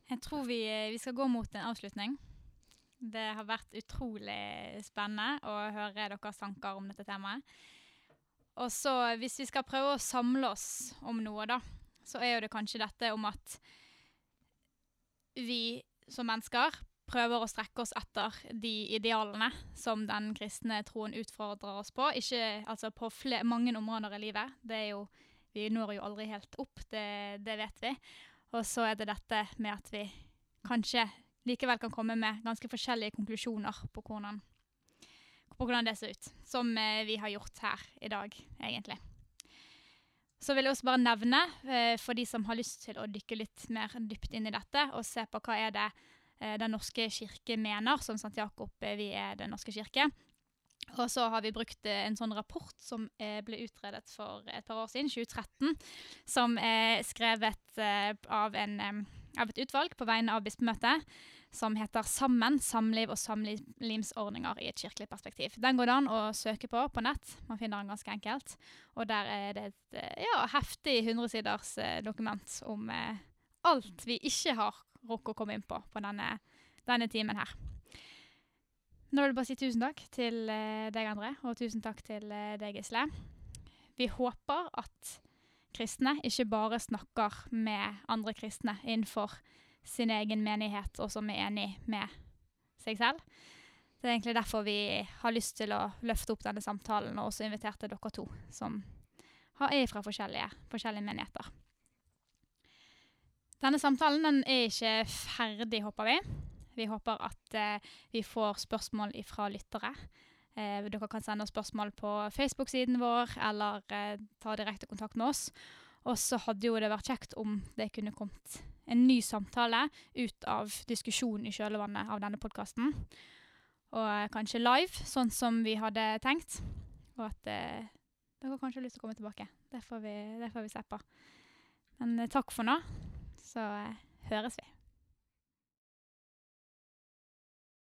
Jeg tror vi, eh, vi, skal gå mot en avslutning. Det har vært utrolig spennende å høre deres tanker om dette temaet. Og så hvis vi skal prøve å samle oss om noe, da så er jo det kanskje dette om at vi som mennesker prøver å strekke oss etter de idealene som den kristne troen utfordrer oss på. Ikke altså på mange områder i livet. Det er jo, vi når jo aldri helt opp, det, det vet vi. Og så er det dette med at vi kanskje likevel kan komme med ganske forskjellige konklusjoner på hvordan, på hvordan det ser ut. Som eh, vi har gjort her i dag, egentlig. Så vil jeg også bare nevne, eh, for de som har lyst til å dykke litt mer dypt inn i dette, og se på hva er det eh, Den norske kirke mener, som St. Jakob eh, vi er Den norske kirke. Og så har vi brukt en sånn rapport som ble utredet for et par år siden, 2013, som er skrevet av, en, av et utvalg på vegne av bispemøtet som heter Sammen samliv og samlivsordninger i et kirkelig perspektiv. Den går det an å søke på på nett. Man finner den ganske enkelt. Og der er det et eh, ja, heftig 100-siders eh, dokument om eh, alt vi ikke har rukket å komme inn på på denne, denne timen her. Nå vil jeg bare si tusen takk til eh, deg, André, og tusen takk til deg, Gisle. Vi håper at kristne ikke bare snakker med andre kristne innenfor sin egen menighet, og som er enig med seg selv. Det er egentlig derfor vi har lyst til å løfte opp denne samtalen, og også inviterte dere to, som er fra forskjellige, forskjellige menigheter. Denne samtalen den er ikke ferdig, håper vi. Vi håper at eh, vi får spørsmål fra lyttere. Eh, dere kan sende spørsmål på Facebook-siden vår, eller eh, ta direkte kontakt med oss. Og så hadde jo det vært kjekt om det kunne kommet en ny samtale ut av diskusjonen i kjølvannet av denne podkasten. Og eh, kanskje live, sånn som vi hadde tenkt. Og at eh, dere kanskje har lyst til å komme tilbake. Det får vi, det får vi se på. Men eh, takk for nå, så eh, høres vi.